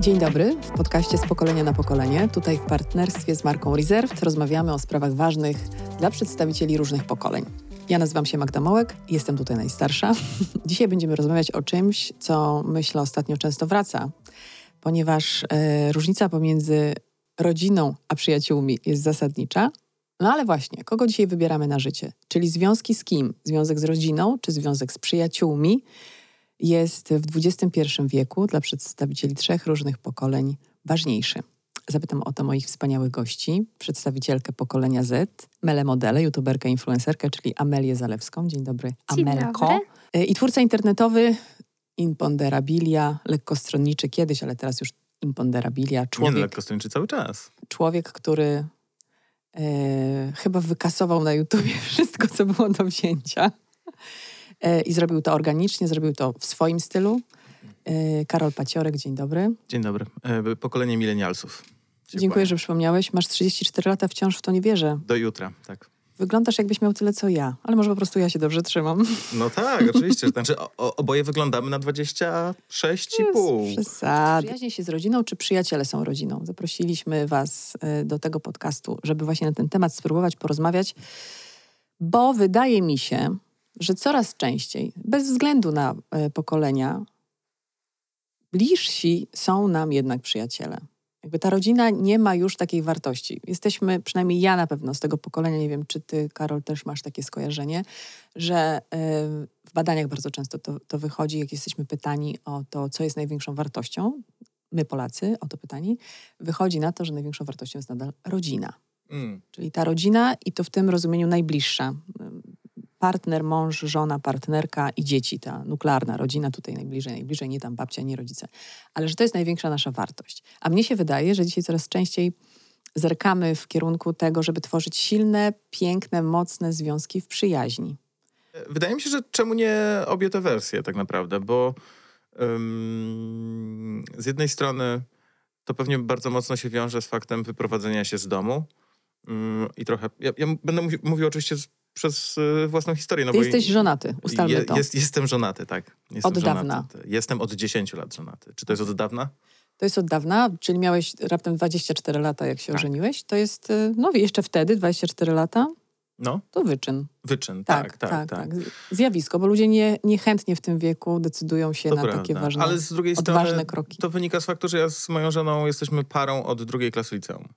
Dzień dobry, w podcaście z pokolenia na pokolenie. Tutaj w partnerstwie z marką Reserved rozmawiamy o sprawach ważnych dla przedstawicieli różnych pokoleń. Ja nazywam się Magda Mołek jestem tutaj najstarsza. Dzisiaj będziemy rozmawiać o czymś, co myślę ostatnio często wraca, ponieważ e, różnica pomiędzy rodziną a przyjaciółmi jest zasadnicza. No ale właśnie, kogo dzisiaj wybieramy na życie? Czyli związki z kim? Związek z rodziną czy związek z przyjaciółmi? Jest w XXI wieku dla przedstawicieli trzech różnych pokoleń ważniejszy. Zapytam o to moich wspaniałych gości, przedstawicielkę pokolenia Z, Mele Modele, youtuberkę, influencerkę, czyli Amelię Zalewską. Dzień dobry, Dzień Amelko. dobry. I twórca internetowy Imponderabilia, lekkostronniczy kiedyś, ale teraz już Imponderabilia. Nie no, Człowiek, lekko stończy cały czas. człowiek który e, chyba wykasował na YouTubie wszystko, co było do wzięcia. E, I zrobił to organicznie, zrobił to w swoim stylu. E, Karol Paciorek, dzień dobry. Dzień dobry. E, Pokolenie milenialsów. Dziękuję, kłania. że przypomniałeś. Masz 34 lata, wciąż w to nie wierzę. Do jutra, tak. Wyglądasz jakbyś miał tyle, co ja. Ale może po prostu ja się dobrze trzymam. No tak, oczywiście. Znaczy o, oboje wyglądamy na 26,5. Przesady. Przyjaźnie się z rodziną, czy przyjaciele są rodziną? Zaprosiliśmy was do tego podcastu, żeby właśnie na ten temat spróbować porozmawiać, bo wydaje mi się, że coraz częściej, bez względu na e, pokolenia, bliżsi są nam jednak przyjaciele. Jakby ta rodzina nie ma już takiej wartości. Jesteśmy, przynajmniej ja na pewno z tego pokolenia, nie wiem, czy ty, Karol, też masz takie skojarzenie, że e, w badaniach bardzo często to, to wychodzi, jak jesteśmy pytani o to, co jest największą wartością, my Polacy o to pytani, wychodzi na to, że największą wartością jest nadal rodzina. Mm. Czyli ta rodzina i to w tym rozumieniu najbliższa. Partner, mąż, żona, partnerka i dzieci, ta nuklearna rodzina tutaj najbliżej, najbliżej, nie tam babcia, nie rodzice. Ale że to jest największa nasza wartość. A mnie się wydaje, że dzisiaj coraz częściej zerkamy w kierunku tego, żeby tworzyć silne, piękne, mocne związki w przyjaźni. Wydaje mi się, że czemu nie obie te wersje tak naprawdę, bo z jednej strony to pewnie bardzo mocno się wiąże z faktem wyprowadzenia się z domu Ym, i trochę, ja, ja będę mówi, mówił oczywiście z, przez y, własną historię. No Ty jesteś żonaty, ustalmy je, to. Jest, jestem żonaty, tak. Jestem Od żonaty. dawna. Jestem od 10 lat żonaty. Czy to jest od dawna? To jest od dawna, czyli miałeś raptem 24 lata, jak się Tak. ożeniłeś. To jest, y, no jeszcze wtedy, 24 lata, No, to wyczyn. wyczyn, Tak, tak, tak. Zjawisko, bo ludzie nie, niechętnie w tym wieku decydują się To na prawda. takie ważne, Ale z drugiej odważne strony kroki. to wynika z faktu, że ja z moją żoną jesteśmy parą od drugiej klasy liceum.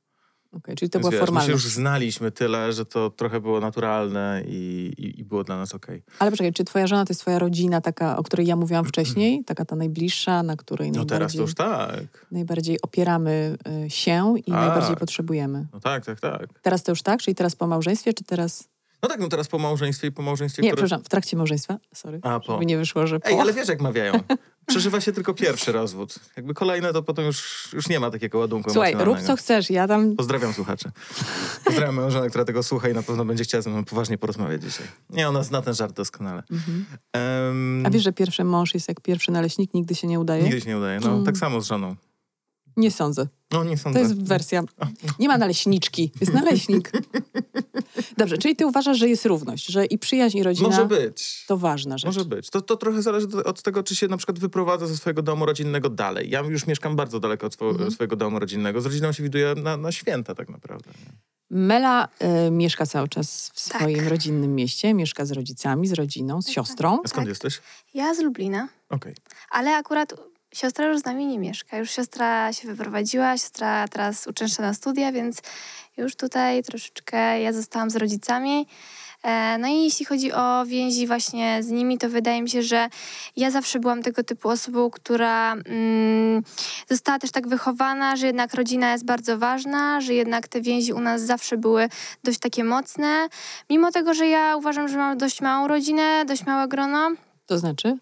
Okej, czyli to Więc była wiesz, My się formalność. już znaliśmy tyle, że to trochę było naturalne i, i, i było dla nas okej. Ale poczekaj, czy twoja żona to jest twoja rodzina, taka, o której ja mówiłam wcześniej, taka ta najbliższa, na której No teraz najbardziej, to już tak. najbardziej opieramy y, się i Tak. najbardziej potrzebujemy? No tak, tak, tak. Teraz to już tak? Czyli teraz po małżeństwie, czy teraz... No tak, no teraz po małżeństwie i po małżeństwie, Nie, które... przepraszam, w trakcie małżeństwa, sorry, A, po. żeby nie wyszło, że po. Ej, ale wiesz jak mawiają. Przeżywa się tylko pierwszy rozwód. Jakby kolejne to potem już, już nie ma takiego ładunku Słuchaj, rób co chcesz, ja tam... Pozdrawiam słuchaczy. Pozdrawiam moją żonę, która tego słucha i na pewno będzie chciała ze mną poważnie porozmawiać dzisiaj. Nie, ona zna ten żart doskonale. Mhm. Em, A wiesz, że pierwszy mąż jest jak pierwszy naleśnik, nigdy się nie udaje? Nigdy się nie udaje. No, Mm. tak samo z żoną. Nie sądzę. No, nie To sądzę. jest wersja. Nie ma naleśniczki, jest naleśnik. Dobrze, czyli ty uważasz, że jest równość, że i przyjaźń, i rodzina Może być. to ważna rzecz. Może być. To, to trochę zależy od tego, czy się na przykład wyprowadza ze swojego domu rodzinnego dalej. Ja już mieszkam bardzo daleko od swo- Mhm. swojego domu rodzinnego. Z rodziną się widuję na, na święta tak naprawdę. nie? Mela y, mieszka cały czas w Tak. swoim rodzinnym mieście, mieszka z rodzicami, z rodziną, z siostrą. A skąd Tak. jesteś? Ja z Lublina, Okej. ale akurat siostra już z nami nie mieszka. Już siostra się wyprowadziła, siostra teraz uczęszcza na studia, więc już tutaj troszeczkę ja zostałam z rodzicami. E, No i jeśli chodzi o więzi właśnie z nimi, to wydaje mi się, że ja zawsze byłam tego typu osobą, która mm, została też tak wychowana, że jednak rodzina jest bardzo ważna, że jednak te więzi u nas zawsze były dość takie mocne. Mimo tego, że ja uważam, że mam dość małą rodzinę, dość małe grono, To znaczy?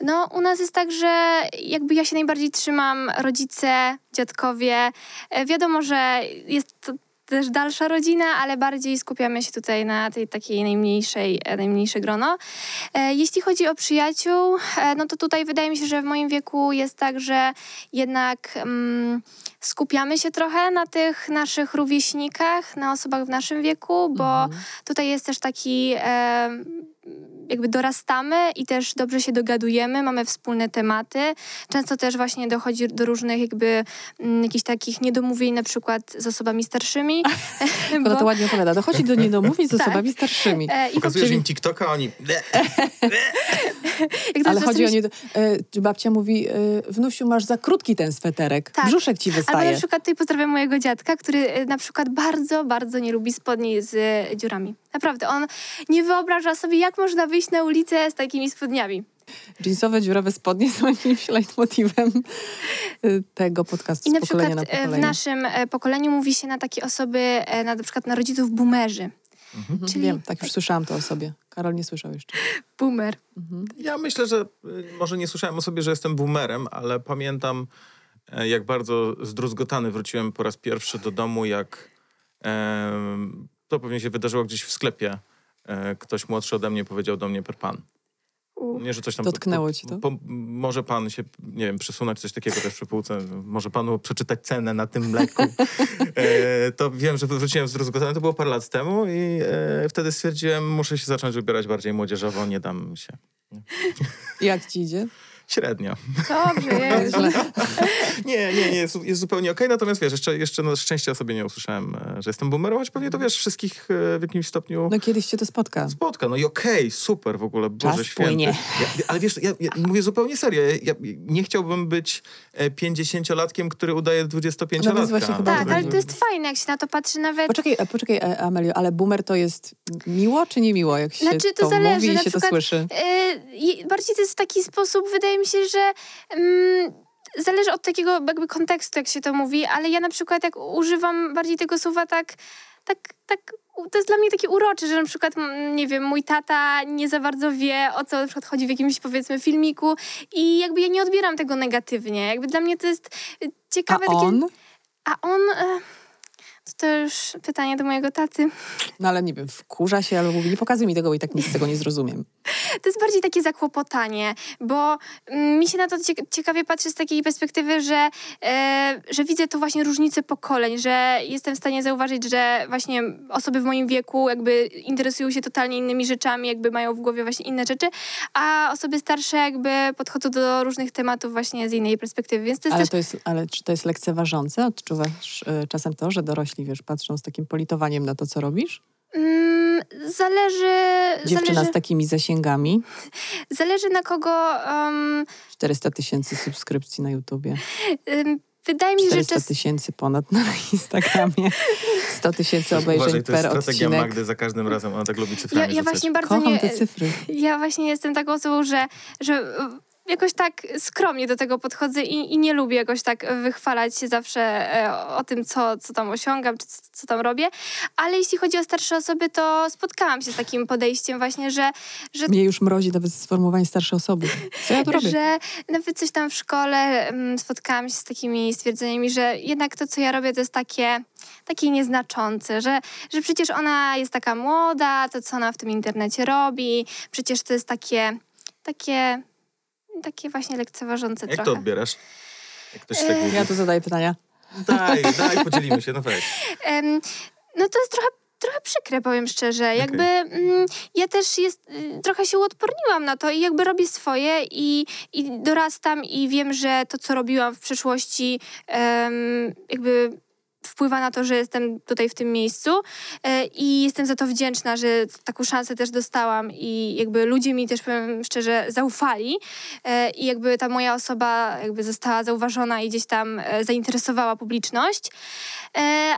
no, u nas jest tak, że jakby ja się najbardziej trzymam rodzice, dziadkowie. E, Wiadomo, że jest to też dalsza rodzina, ale bardziej skupiamy się tutaj na tej takiej najmniejszej, e, najmniejsze grono. E, Jeśli chodzi o przyjaciół, no to tutaj wydaje mi się, że w moim wieku jest tak, że jednak mm, skupiamy się trochę na tych naszych rówieśnikach, na osobach w naszym wieku, bo Mhm. tutaj jest też taki e, jakby dorastamy i też dobrze się dogadujemy, mamy wspólne tematy. Często też właśnie dochodzi do różnych jakby mm, jakichś takich niedomówień na przykład z osobami starszymi. Bo to ładnie opowiada. Dochodzi do niedomówień z Tak. osobami starszymi. E, i Pokazujesz czyli- im TikToka, a oni... jak Ale chodzi o czasami nie. E, babcia mówi, e, wnusiu, masz za krótki ten sweterek. Tak. Brzuszek ci Albo wystaje. na przykład tutaj pozdrawiam mojego dziadka, który y, na przykład bardzo, bardzo nie lubi spodni z y, dziurami. Naprawdę, on nie wyobraża sobie, jak można wyjść na ulicę z takimi spodniami. Jeansowe, dziurawe spodnie są jakimś leitmotivem e, tego podcastu I na przykład na e, w naszym e, pokoleniu mówi się na takie osoby, e, na, na przykład na rodziców boomerzy. Mhm, czyli- Wiem, tak już słyszałam to o sobie. Karol nie słyszał jeszcze. Boomer. Mhm. Ja myślę, że y, może nie słyszałem o sobie, że jestem boomerem, ale pamiętam, jak bardzo zdruzgotany wróciłem po raz pierwszy do domu, jak to pewnie się wydarzyło gdzieś w sklepie. E, Ktoś młodszy ode mnie powiedział do mnie per pan. Nie, że coś tam... Dotknęło ci to? Po, może pan się, nie wiem, przesunąć coś takiego też przy półce. Może panu przeczytać cenę na tym mleku. e, to wiem, że wróciłem zdruzgotany. To było parę lat temu i e, wtedy stwierdziłem, muszę się zacząć ubierać bardziej młodzieżowo, nie dam się. Jak ci idzie? Średnio. Dobrze, jest. Źle. Nie, nie, nie, jest, jest zupełnie okej. Natomiast wiesz, jeszcze, jeszcze na szczęście o sobie nie usłyszałem, e, że jestem boomerem, choć pewnie to wiesz, wszystkich e, w jakimś stopniu No kiedyś cię to spotka. spotka. No i okej, super w ogóle, Boże Czas Święty. płynie. Ja, ale wiesz, ja, ja mówię zupełnie serio, ja, ja nie chciałbym być e, 50-latkiem, który udaje 25-latka. No to jest właśnie chyba Tak, ale to jest fajne, jak się na to patrzy nawet. Poczekaj, e, poczekaj e, Amelio, ale boomer to jest miło czy nie miło, jak się Znaczy, to to zależy, mówi i się to przykład- słyszy? E, i bardziej to jest w taki sposób, wydaje mi się, że mm, zależy od takiego jakby kontekstu, jak się to mówi, ale ja na przykład jak używam bardziej tego słowa tak, tak, tak, to jest dla mnie takie urocze, że na przykład, mm, nie wiem, mój tata nie za bardzo wie, o co na przykład chodzi w jakimś, powiedzmy, filmiku i jakby ja nie odbieram tego negatywnie. Jakby dla mnie to jest y, A ciekawe takie... on? A on... E, to, to już pytanie do mojego taty. No ale nie wiem, wkurza się albo mówi, nie pokazuj mi tego, bo i tak nic z tego nie zrozumiem. To jest bardziej takie zakłopotanie, bo mm, mi się na to cie- ciekawie patrzy z takiej perspektywy, że, e, że widzę tu właśnie różnicę pokoleń, że jestem w stanie zauważyć, że właśnie osoby w moim wieku jakby interesują się totalnie innymi rzeczami, jakby mają w głowie właśnie inne rzeczy, a osoby starsze jakby podchodzą do różnych tematów właśnie z innej perspektywy, więc to jest Ale, też... to jest, ale czy to jest lekceważące? Odczuwasz e, czasem to, że dorośli, wiesz, patrzą z takim politowaniem na to, co robisz? Zależy... Dziewczyna zależy, z takimi zasięgami, zależy na kogo... Um, 400 tysięcy subskrypcji na YouTubie, ym, wydaje mi się, że 400 czas... tysięcy ponad na Instagramie, 100 tysięcy obejrzeń Uważaj, to jest per strategia odcinek. Magdy za każdym razem, ona tak lubi Ja, cyframi ja rzucać. właśnie bardzo Kocham nie... te cyfry. Ja właśnie jestem taką osobą, że, że jakoś tak skromnie do tego podchodzę i, i nie lubię jakoś tak wychwalać się zawsze e, o tym, co, co tam osiągam, czy co, co tam robię. Ale jeśli chodzi o starsze osoby, to spotkałam się z takim podejściem właśnie, że, że Mnie już mrozi nawet sformułowanie starszej osoby. Co ja tu robię? że nawet coś tam w szkole mm, spotkałam się z takimi stwierdzeniami, że jednak to, co ja robię, to jest takie, takie nieznaczące, że, że przecież ona jest taka młoda, to co ona w tym internecie robi, przecież to jest takie, takie, takie właśnie lekceważące Jak trochę. to odbierasz? Jak ktoś tak mówi. Ja tu zadaję pytania. Daj, daj, podzielimy się, no weź. No to jest trochę, trochę przykre, powiem szczerze. Jakby mm, ja też jest, y, trochę się uodporniłam na to i jakby robię swoje i, i dorastam i wiem, że to, co robiłam w przeszłości em, jakby wpływa na to, że jestem tutaj w tym miejscu e, i jestem za to wdzięczna, że taką szansę też dostałam i jakby ludzie mi też, powiem szczerze, zaufali e, i jakby ta moja osoba jakby została zauważona i gdzieś tam e, zainteresowała publiczność.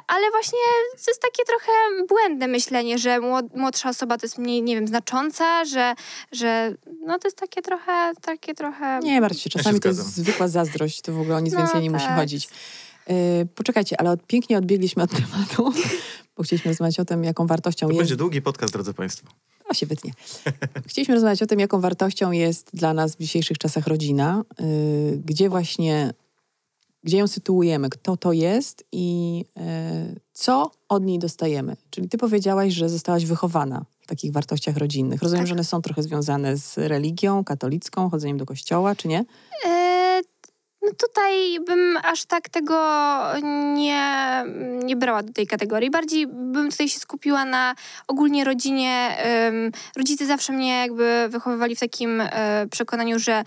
Ale właśnie to jest takie trochę błędne myślenie, że młod- młodsza osoba to jest mniej, nie wiem, znacząca, że, że no to jest takie trochę, takie trochę... Nie martw się, Ja się czasami to jest zwykła zazdrość, to w ogóle o nic No więcej nie musi tak. chodzić. Yy, poczekajcie, ale od, pięknie odbiegliśmy od tematu, bo chcieliśmy rozmawiać o tym, jaką wartością To jest... będzie długi podcast, drodzy Państwo. O, się wytnie. Chcieliśmy rozmawiać o tym, jaką wartością jest dla nas w dzisiejszych czasach rodzina, yy, gdzie właśnie, gdzie ją sytuujemy, kto to jest i yy, co od niej dostajemy. Czyli ty powiedziałaś, że zostałaś wychowana w takich wartościach rodzinnych. Rozumiem, Tak. że one są trochę związane z religią katolicką, chodzeniem do kościoła, czy nie? E, no tutaj bym aż tak tego nie, nie brała do tej kategorii. Bardziej bym tutaj się skupiła na ogólnie rodzinie. Rodzice zawsze mnie jakby wychowywali w takim um, przekonaniu, że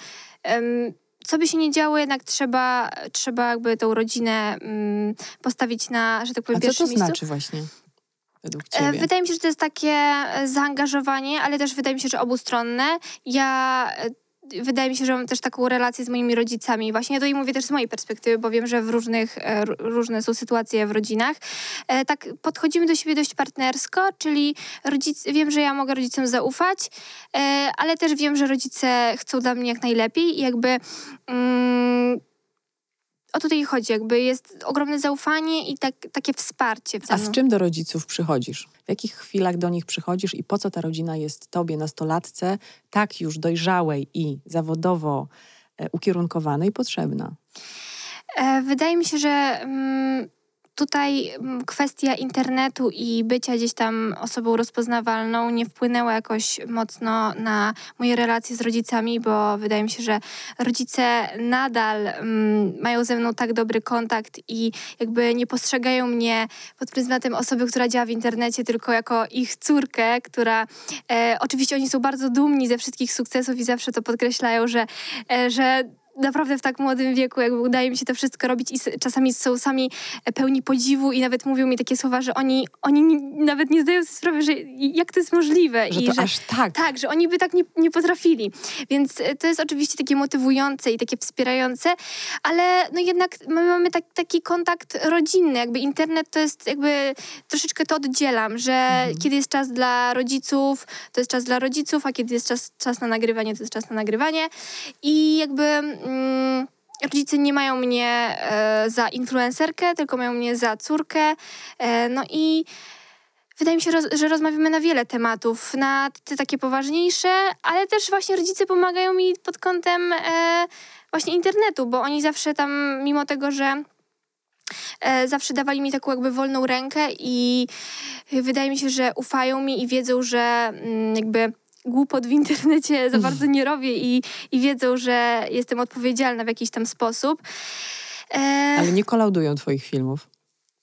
co by się nie działo, jednak trzeba, trzeba jakby tą rodzinę um, postawić na, że tak powiem, A co pierwszym to miejscu. znaczy właśnie? E? Wydaje mi się, że to jest takie e, zaangażowanie, ale też wydaje mi się, że obustronne. Ja e, wydaje mi się, że mam też taką relację z moimi rodzicami. Właśnie ja tutaj mówię też z mojej perspektywy, bo wiem, że w różnych, e, różne są sytuacje w rodzinach. E, Tak podchodzimy do siebie dość partnersko, czyli rodzic, wiem, że ja mogę rodzicom zaufać, e, ale też wiem, że rodzice chcą dla mnie jak najlepiej i jakby mm, o to tutaj chodzi, jakby jest ogromne zaufanie i tak, takie wsparcie. A z czym do rodziców przychodzisz? W jakich chwilach do nich przychodzisz i po co ta rodzina jest tobie, nastolatce, tak już dojrzałej i zawodowo e, ukierunkowanej, potrzebna? E, Wydaje mi się, że mm, tutaj mm, kwestia internetu i bycia gdzieś tam osobą rozpoznawalną nie wpłynęła jakoś mocno na moje relacje z rodzicami, bo wydaje mi się, że rodzice nadal mm, mają ze mną tak dobry kontakt i jakby nie postrzegają mnie pod pryzmatem osoby, która działa w internecie, tylko jako ich córkę, która e, oczywiście oni są bardzo dumni ze wszystkich sukcesów i zawsze to podkreślają, że, e, że naprawdę w tak młodym wieku jakby udaje mi się to wszystko robić i czasami są sami pełni podziwu i nawet mówią mi takie słowa, że oni, oni ni- nawet nie zdają sobie sprawy, że jak to jest możliwe. Że I że, aż tak. tak, że oni by tak nie, nie potrafili. Więc e, to jest oczywiście takie motywujące i takie wspierające, ale no jednak my mamy tak, taki kontakt rodzinny. Jakby internet to jest jakby troszeczkę to oddzielam, że kiedy jest czas dla rodziców, to jest czas dla rodziców, a kiedy jest czas, czas na nagrywanie, to jest czas na nagrywanie. I jakby mm, rodzice nie mają mnie e, za influencerkę, tylko mają mnie za córkę. E, no i Wydaje mi się, roz, że rozmawiamy na wiele tematów, na te takie poważniejsze, ale też właśnie rodzice pomagają mi pod kątem e, właśnie internetu, bo oni zawsze tam, mimo tego, że e, zawsze dawali mi taką jakby wolną rękę i wydaje mi się, że ufają mi i wiedzą, że mm, jakby głupot w internecie za bardzo nie robię i, i wiedzą, że jestem odpowiedzialna w jakiś tam sposób. E, Ale nie kolaudują twoich filmów.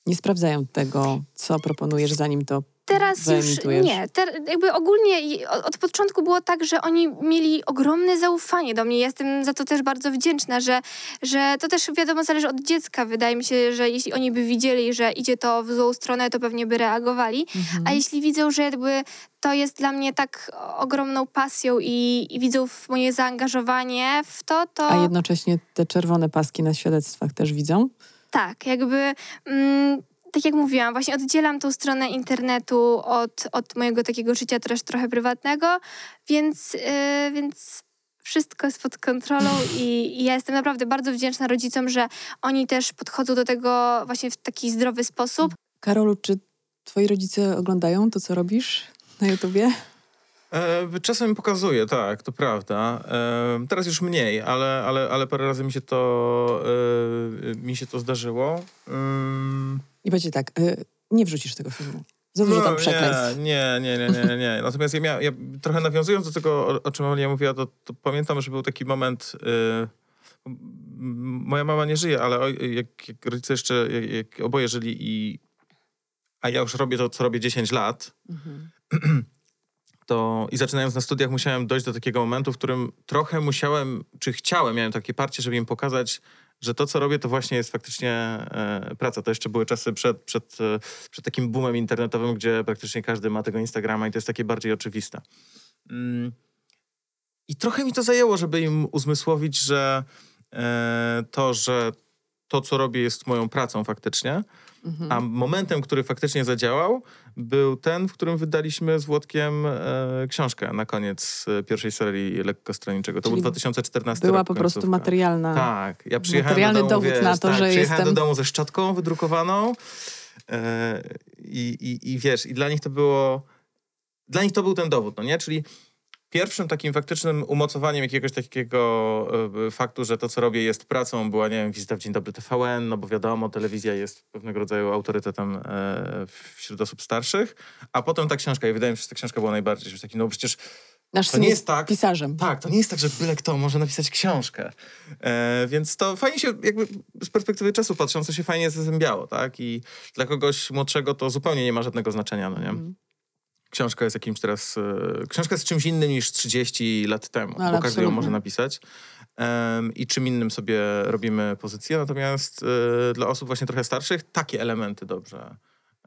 Nie sprawdzają tego, co proponujesz, zanim to Teraz już nie. Ter, jakby ogólnie od, od początku było tak, że oni mieli ogromne zaufanie do mnie. Jestem za to też bardzo wdzięczna, że, że to też wiadomo zależy od dziecka. Wydaje mi się, że jeśli oni by widzieli, że idzie to w złą stronę, to pewnie by reagowali. Mhm. A jeśli widzą, że jakby to jest dla mnie tak ogromną pasją i, i widzą w moje zaangażowanie w to, to... A jednocześnie te czerwone paski na świadectwach też widzą? Tak, jakby. Mm, tak jak mówiłam, właśnie oddzielam tą stronę internetu od, od mojego takiego życia też trochę prywatnego, więc, yy, więc wszystko jest pod kontrolą i, i ja jestem naprawdę bardzo wdzięczna rodzicom, że oni też podchodzą do tego właśnie w taki zdrowy sposób. Karolu, czy twoi rodzice oglądają to, co robisz na YouTubie? E, czasem pokazuje, tak, to prawda. E, teraz już mniej, ale, ale, ale parę razy mi się to, e, mi się to zdarzyło. Ym, I będzie tak, y, nie wrzucisz tego filmu. Za dużo tam przekleństw. No, Nie, nie, nie, nie, nie. Natomiast ja, miał, ja trochę nawiązując do tego, o, o czym Amelia mówiła, to, to pamiętam, że był taki moment... Y, moja mama nie żyje, ale jak, jak rodzice jeszcze, jak, jak oboje żyli i... A ja już robię to, co robię 10 lat, Mhm. to i zaczynając na studiach musiałem dojść do takiego momentu, w którym trochę musiałem, czy chciałem, miałem takie parcie, żeby im pokazać, że to, co robię, to właśnie jest faktycznie e, praca. To jeszcze były czasy przed, przed, e, przed takim boomem internetowym, gdzie praktycznie każdy ma tego Instagrama i to jest takie bardziej oczywiste. Mm. I trochę mi to zajęło, żeby im uzmysłowić, że e, to, że to, co robię, jest moją pracą faktycznie. Mhm. A momentem, który faktycznie zadziałał, był ten, w którym wydaliśmy z Włodkiem e, książkę na koniec e, pierwszej serii lekkostronniczego. To Czyli był 2014 Była rok, po prostu końcówka. materialna. Tak, ja przyjechałem materialny do domu, dowód wiesz, na to, tak, że przyjechałem jestem- do domu ze szczotką wydrukowaną e, i, i, i wiesz, i dla nich to było, dla nich to był ten dowód, no nie? Czyli pierwszym takim faktycznym umocowaniem jakiegoś takiego e, faktu, że to, co robię, jest pracą, była, nie wiem, wizyta w Dzień Dobry TVN, no bo wiadomo, telewizja jest pewnego rodzaju autorytetem e, wśród osób starszych, a potem ta książka i wydaje mi się, że ta książka była najbardziej, że taki, no przecież Nasz To nie jest tak. pisarzem. Tak, to nie jest tak, że byle kto może napisać książkę. E, więc to fajnie się, jakby z perspektywy czasu patrząc, to się fajnie zazębiało, tak? I dla kogoś młodszego to zupełnie nie ma żadnego znaczenia, no nie? Mhm. Książka jest jakimś teraz... E, książka jest czymś innym niż 30 lat temu, No, ale bo każdy ją może napisać. I czym innym sobie robimy pozycję, natomiast e, dla osób właśnie trochę starszych takie elementy dobrze,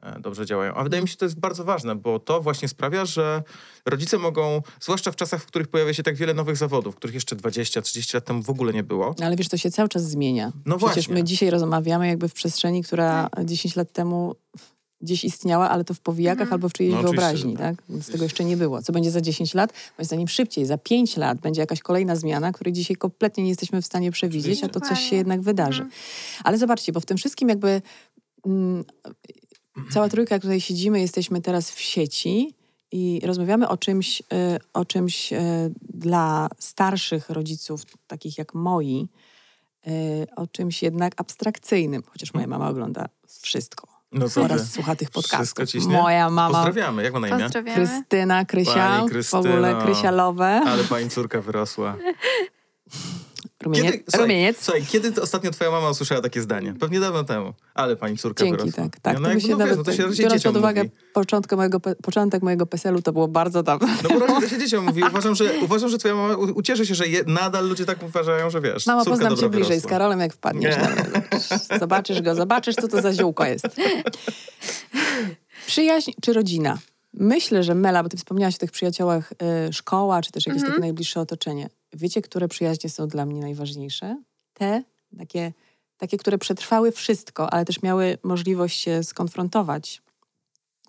e, dobrze działają. A wydaje mi się, że to jest bardzo ważne, bo to właśnie sprawia, że rodzice mogą, zwłaszcza w czasach, w których pojawia się tak wiele nowych zawodów, których jeszcze 20-30 lat temu w ogóle nie było. Ale wiesz, to się cały czas zmienia. No Przecież właśnie. my dzisiaj rozmawiamy jakby w przestrzeni, która 10 lat temu gdzieś istniała, ale to w powijakach Mhm. albo w czyjejś No wyobraźni, że tak? Więc tego jeszcze nie było. Co będzie za 10 lat? Moim zdaniem szybciej, za 5 lat będzie jakaś kolejna zmiana, której dzisiaj kompletnie nie jesteśmy w stanie przewidzieć, Oczywiście. a to coś się jednak wydarzy. Mhm. Ale zobaczcie, bo w tym wszystkim jakby mm, cała trójka, jak tutaj siedzimy, jesteśmy teraz w sieci i rozmawiamy o czymś, y, o czymś y, dla starszych rodziców, takich jak moi, y, o czymś jednak abstrakcyjnym, chociaż moja mama ogląda wszystko No ty? oraz słucha tych podcastów. Moja mama, Pozdrawiamy, jak ma na imię? Krystyna, Krysia, Pani w ogóle. Krysialowe. Ale pani córka wyrosła. Rumieniec. słuchaj, rumieniec. słuchaj, kiedy to ostatnio twoja mama usłyszała takie zdanie? Pewnie dawno temu. Ale pani córka Dzięki, wyrosła. tak. tak. No, to jakby, by się no, wiesz, nawet, no to się biorąc dzieciom pod uwagę początek mojego, początek mojego PESEL-u, to było bardzo dawno. No bo raczej to się dzieciom mówi. Uważam, że, uważam, że twoja mama ucieszy się, że je, nadal ludzie tak uważają, że wiesz, Mama, poznam cię bliżej wyrosła. z Karolem, jak wpadniesz. Nie. Dobra, Zobaczysz go, zobaczysz, co to za ziółko jest. Przyjaźń czy rodzina? Myślę, że Mela, bo ty wspomniałaś o tych przyjaciołach y, szkoła, czy też jakieś Mhm. takie najbliższe otoczenie. Wiecie, które przyjaźnie są dla mnie najważniejsze? Te, takie, takie, które przetrwały wszystko, ale też miały możliwość się skonfrontować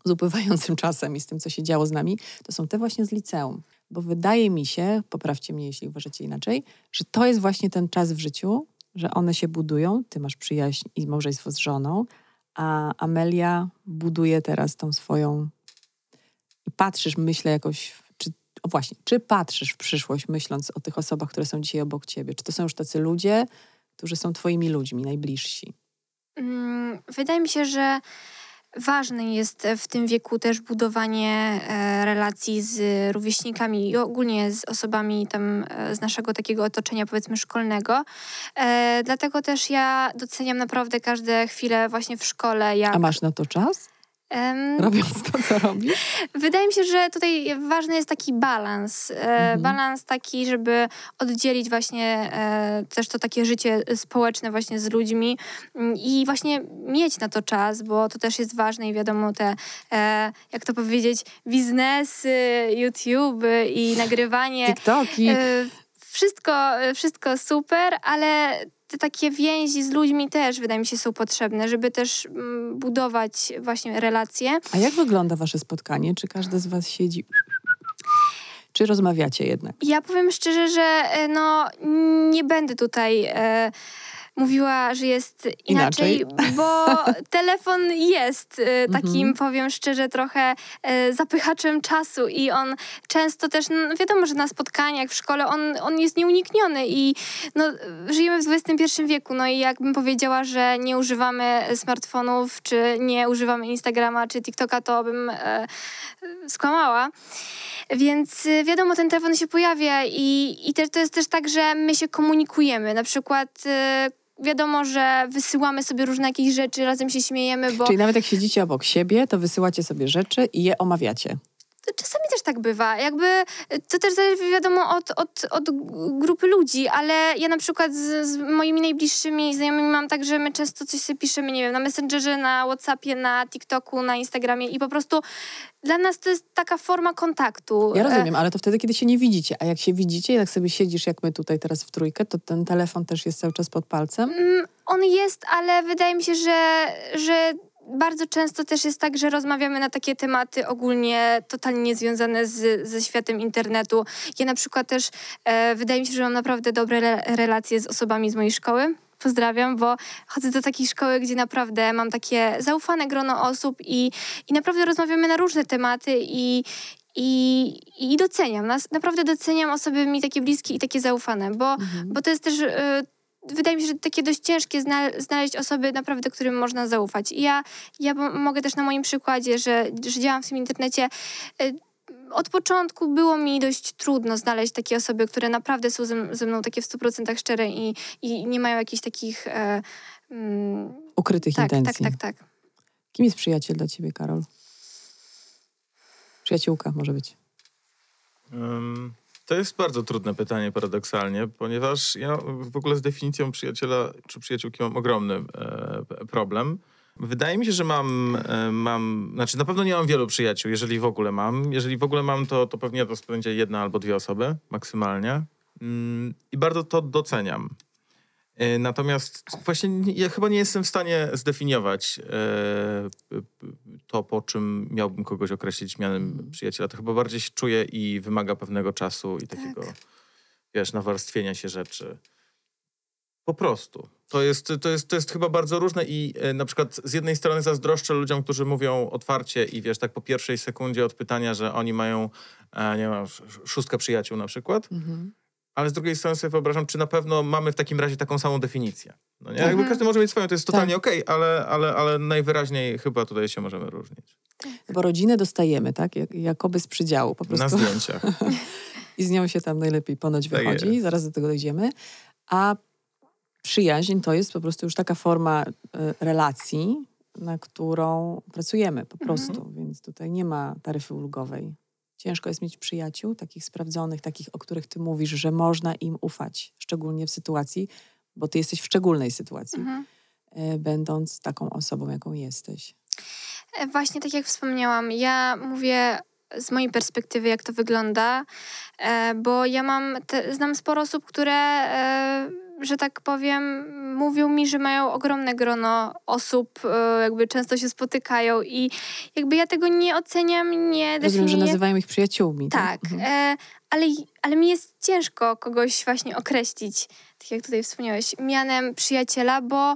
z upływającym czasem i z tym, co się działo z nami, to są te właśnie z liceum. Bo wydaje mi się, poprawcie mnie, jeśli uważacie inaczej, że to jest właśnie ten czas w życiu, że one się budują. Ty masz przyjaźń i małżeństwo z żoną, a Amelia buduje teraz tą swoją. I patrzysz, myślę jakoś. Czy, o właśnie, czy patrzysz w przyszłość, myśląc o tych osobach, które są dzisiaj obok ciebie? Czy to są już tacy ludzie, którzy są twoimi ludźmi, najbliżsi? Mm, Wydaje mi się, że ważne jest w tym wieku też budowanie e, relacji z rówieśnikami i ogólnie z osobami tam e, z naszego takiego otoczenia powiedzmy szkolnego. E, dlatego też ja doceniam naprawdę każde chwile właśnie w szkole. Jak, A masz na to czas? Em, Robiąc to, co robisz? Wydaje mi się, że tutaj ważny jest taki balans. E, Mhm. Balans taki, żeby oddzielić właśnie e, też to takie życie społeczne właśnie z ludźmi mm, i właśnie mieć na to czas, bo to też jest ważne i wiadomo te, e, jak to powiedzieć, biznesy, YouTube i nagrywanie. TikToki. Wszystko, e, wszystko super, ale te takie więzi z ludźmi też wydaje mi się są potrzebne, żeby też mm, budować właśnie relacje. A jak wygląda wasze spotkanie? Czy każdy z was siedzi... Czy rozmawiacie jednak? Ja powiem szczerze, że e, no, nie będę tutaj e, mówiła, że jest inaczej, Inaczej. bo telefon jest e, takim, Mhm. powiem szczerze, trochę e, zapychaczem czasu i on często też, no, wiadomo, że na spotkaniach w szkole on, on jest nieunikniony i no, żyjemy w XXI wieku, no i jakbym powiedziała, że nie używamy smartfonów, czy nie używamy Instagrama, czy TikToka, to bym e, skłamała. Więc y, wiadomo, ten telefon się pojawia i, i też, to jest też tak, że my się komunikujemy. Na przykład y, wiadomo, że wysyłamy sobie różne jakieś rzeczy, razem się śmiejemy, bo Czyli nawet jak siedzicie obok siebie, to wysyłacie sobie rzeczy i je omawiacie. Czasami też tak bywa. Jakby y, to też zależy wiadomo od, od, od grupy ludzi, ale ja na przykład z, z moimi najbliższymi znajomymi mam tak, że my często coś sobie piszemy, nie wiem, na Messengerze, na Whatsappie, na TikToku, na Instagramie i po prostu dla nas to jest taka forma kontaktu. Ja E, rozumiem, ale to wtedy, kiedy się nie widzicie. A jak się widzicie, jak sobie siedzisz, jak my tutaj teraz w trójkę, to ten telefon też jest cały czas pod palcem. Mm, On jest, ale wydaje mi się, że, że bardzo często też jest tak, że rozmawiamy na takie tematy ogólnie totalnie niezwiązane z, ze światem internetu. Ja na przykład też e, wydaje mi się, że mam naprawdę dobre re, relacje z osobami z mojej szkoły. Pozdrawiam, bo chodzę do takiej szkoły, gdzie naprawdę mam takie zaufane grono osób i, i naprawdę rozmawiamy na różne tematy i, i, i doceniam nas. Naprawdę doceniam osoby mi takie bliskie i takie zaufane, bo Mhm. bo to jest też, e, wydaje mi się, że takie dość ciężkie zna, znaleźć osoby naprawdę, którym można zaufać. I ja, ja mo- mogę też na moim przykładzie, że, że działam w tym internecie, e, od początku było mi dość trudno znaleźć takie osoby, które naprawdę są ze, ze mną takie w 100% szczere i, i nie mają jakichś takich... E, mm, Ukrytych tak, intencji. Tak, tak, tak. Kim jest przyjaciel dla ciebie, Karol? Przyjaciółka może być. Um, to jest bardzo trudne pytanie paradoksalnie, ponieważ ja w ogóle z definicją przyjaciela czy przyjaciółki mam ogromny e, problem. Wydaje mi się, że mam, e, mam, znaczy na pewno nie mam wielu przyjaciół, jeżeli w ogóle mam. Jeżeli w ogóle mam, to, to pewnie to będzie jedna albo dwie osoby maksymalnie. Mm, I bardzo to doceniam. E, natomiast właśnie ja chyba nie jestem w stanie zdefiniować e, to, po czym miałbym kogoś określić mianem mhm. przyjaciela. To chyba bardziej się czuję i wymaga pewnego czasu i takiego, tak. wiesz, nawarstwienia się rzeczy. Po prostu. To jest, to, jest, to jest chyba bardzo różne i e, na przykład z jednej strony zazdroszczę ludziom, którzy mówią otwarcie i wiesz, tak po pierwszej sekundzie od pytania, że oni mają, nie wiem, szóstkę przyjaciół na przykład. Mhm ale z drugiej strony sobie wyobrażam, czy na pewno mamy w takim razie taką samą definicję. No nie? Jakby mhm. każdy może mieć swoją, to jest totalnie tak. okej, okay, ale, ale, ale najwyraźniej chyba tutaj się możemy różnić. Bo rodzinę dostajemy, tak? Jakoby z przydziału po prostu. Na zdjęciach. I z nią się tam najlepiej ponoć tak wychodzi, jest. zaraz do tego dojdziemy. A przyjaźń to jest po prostu już taka forma y, relacji, na którą pracujemy po mhm. prostu, mhm. więc tutaj nie ma taryfy ulgowej. Ciężko jest mieć przyjaciół, takich sprawdzonych, takich, o których ty mówisz, że można im ufać, szczególnie w sytuacji, bo ty jesteś w szczególnej sytuacji, mhm. E, będąc taką osobą, jaką jesteś. E, właśnie tak jak wspomniałam, ja mówię z mojej perspektywy, jak to wygląda, e, bo ja mam, te, znam sporo osób, które że tak powiem, mówią mi, że mają ogromne grono osób, e, jakby często się spotykają i jakby ja tego nie oceniam, nie. Rozumiem, że nazywają ich przyjaciółmi. Tak, tak mhm. e, ale, ale mi jest ciężko kogoś właśnie określić, tak jak tutaj wspomniałeś, mianem przyjaciela, bo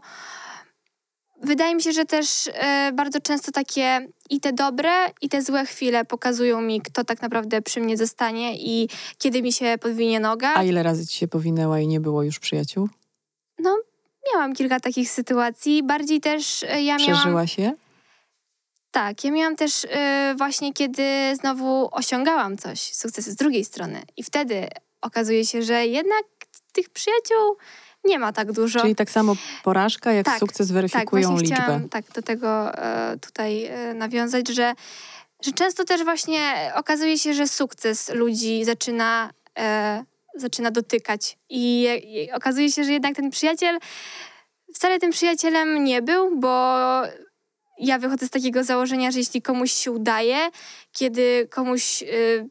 wydaje mi się, że też e, bardzo często takie i te dobre, i te złe chwile pokazują mi, kto tak naprawdę przy mnie zostanie i kiedy mi się podwinie noga. A ile razy ci się powinęła i nie było już przyjaciół? No, miałam kilka takich sytuacji. Bardziej też e, ja miałam... Przeżyła się? Tak, ja miałam też y, właśnie, kiedy znowu osiągałam coś, sukcesy z drugiej strony. I wtedy okazuje się, że jednak tych przyjaciół nie ma tak dużo. Czyli tak samo porażka, jak tak, sukces weryfikują tak, liczbę. Tak, do tego e, tutaj e, nawiązać, że, że często też właśnie okazuje się, że sukces ludzi zaczyna, e, zaczyna dotykać. I, I okazuje się, że jednak ten przyjaciel wcale tym przyjacielem nie był, bo ja wychodzę z takiego założenia, że jeśli komuś się udaje, kiedy komuś y,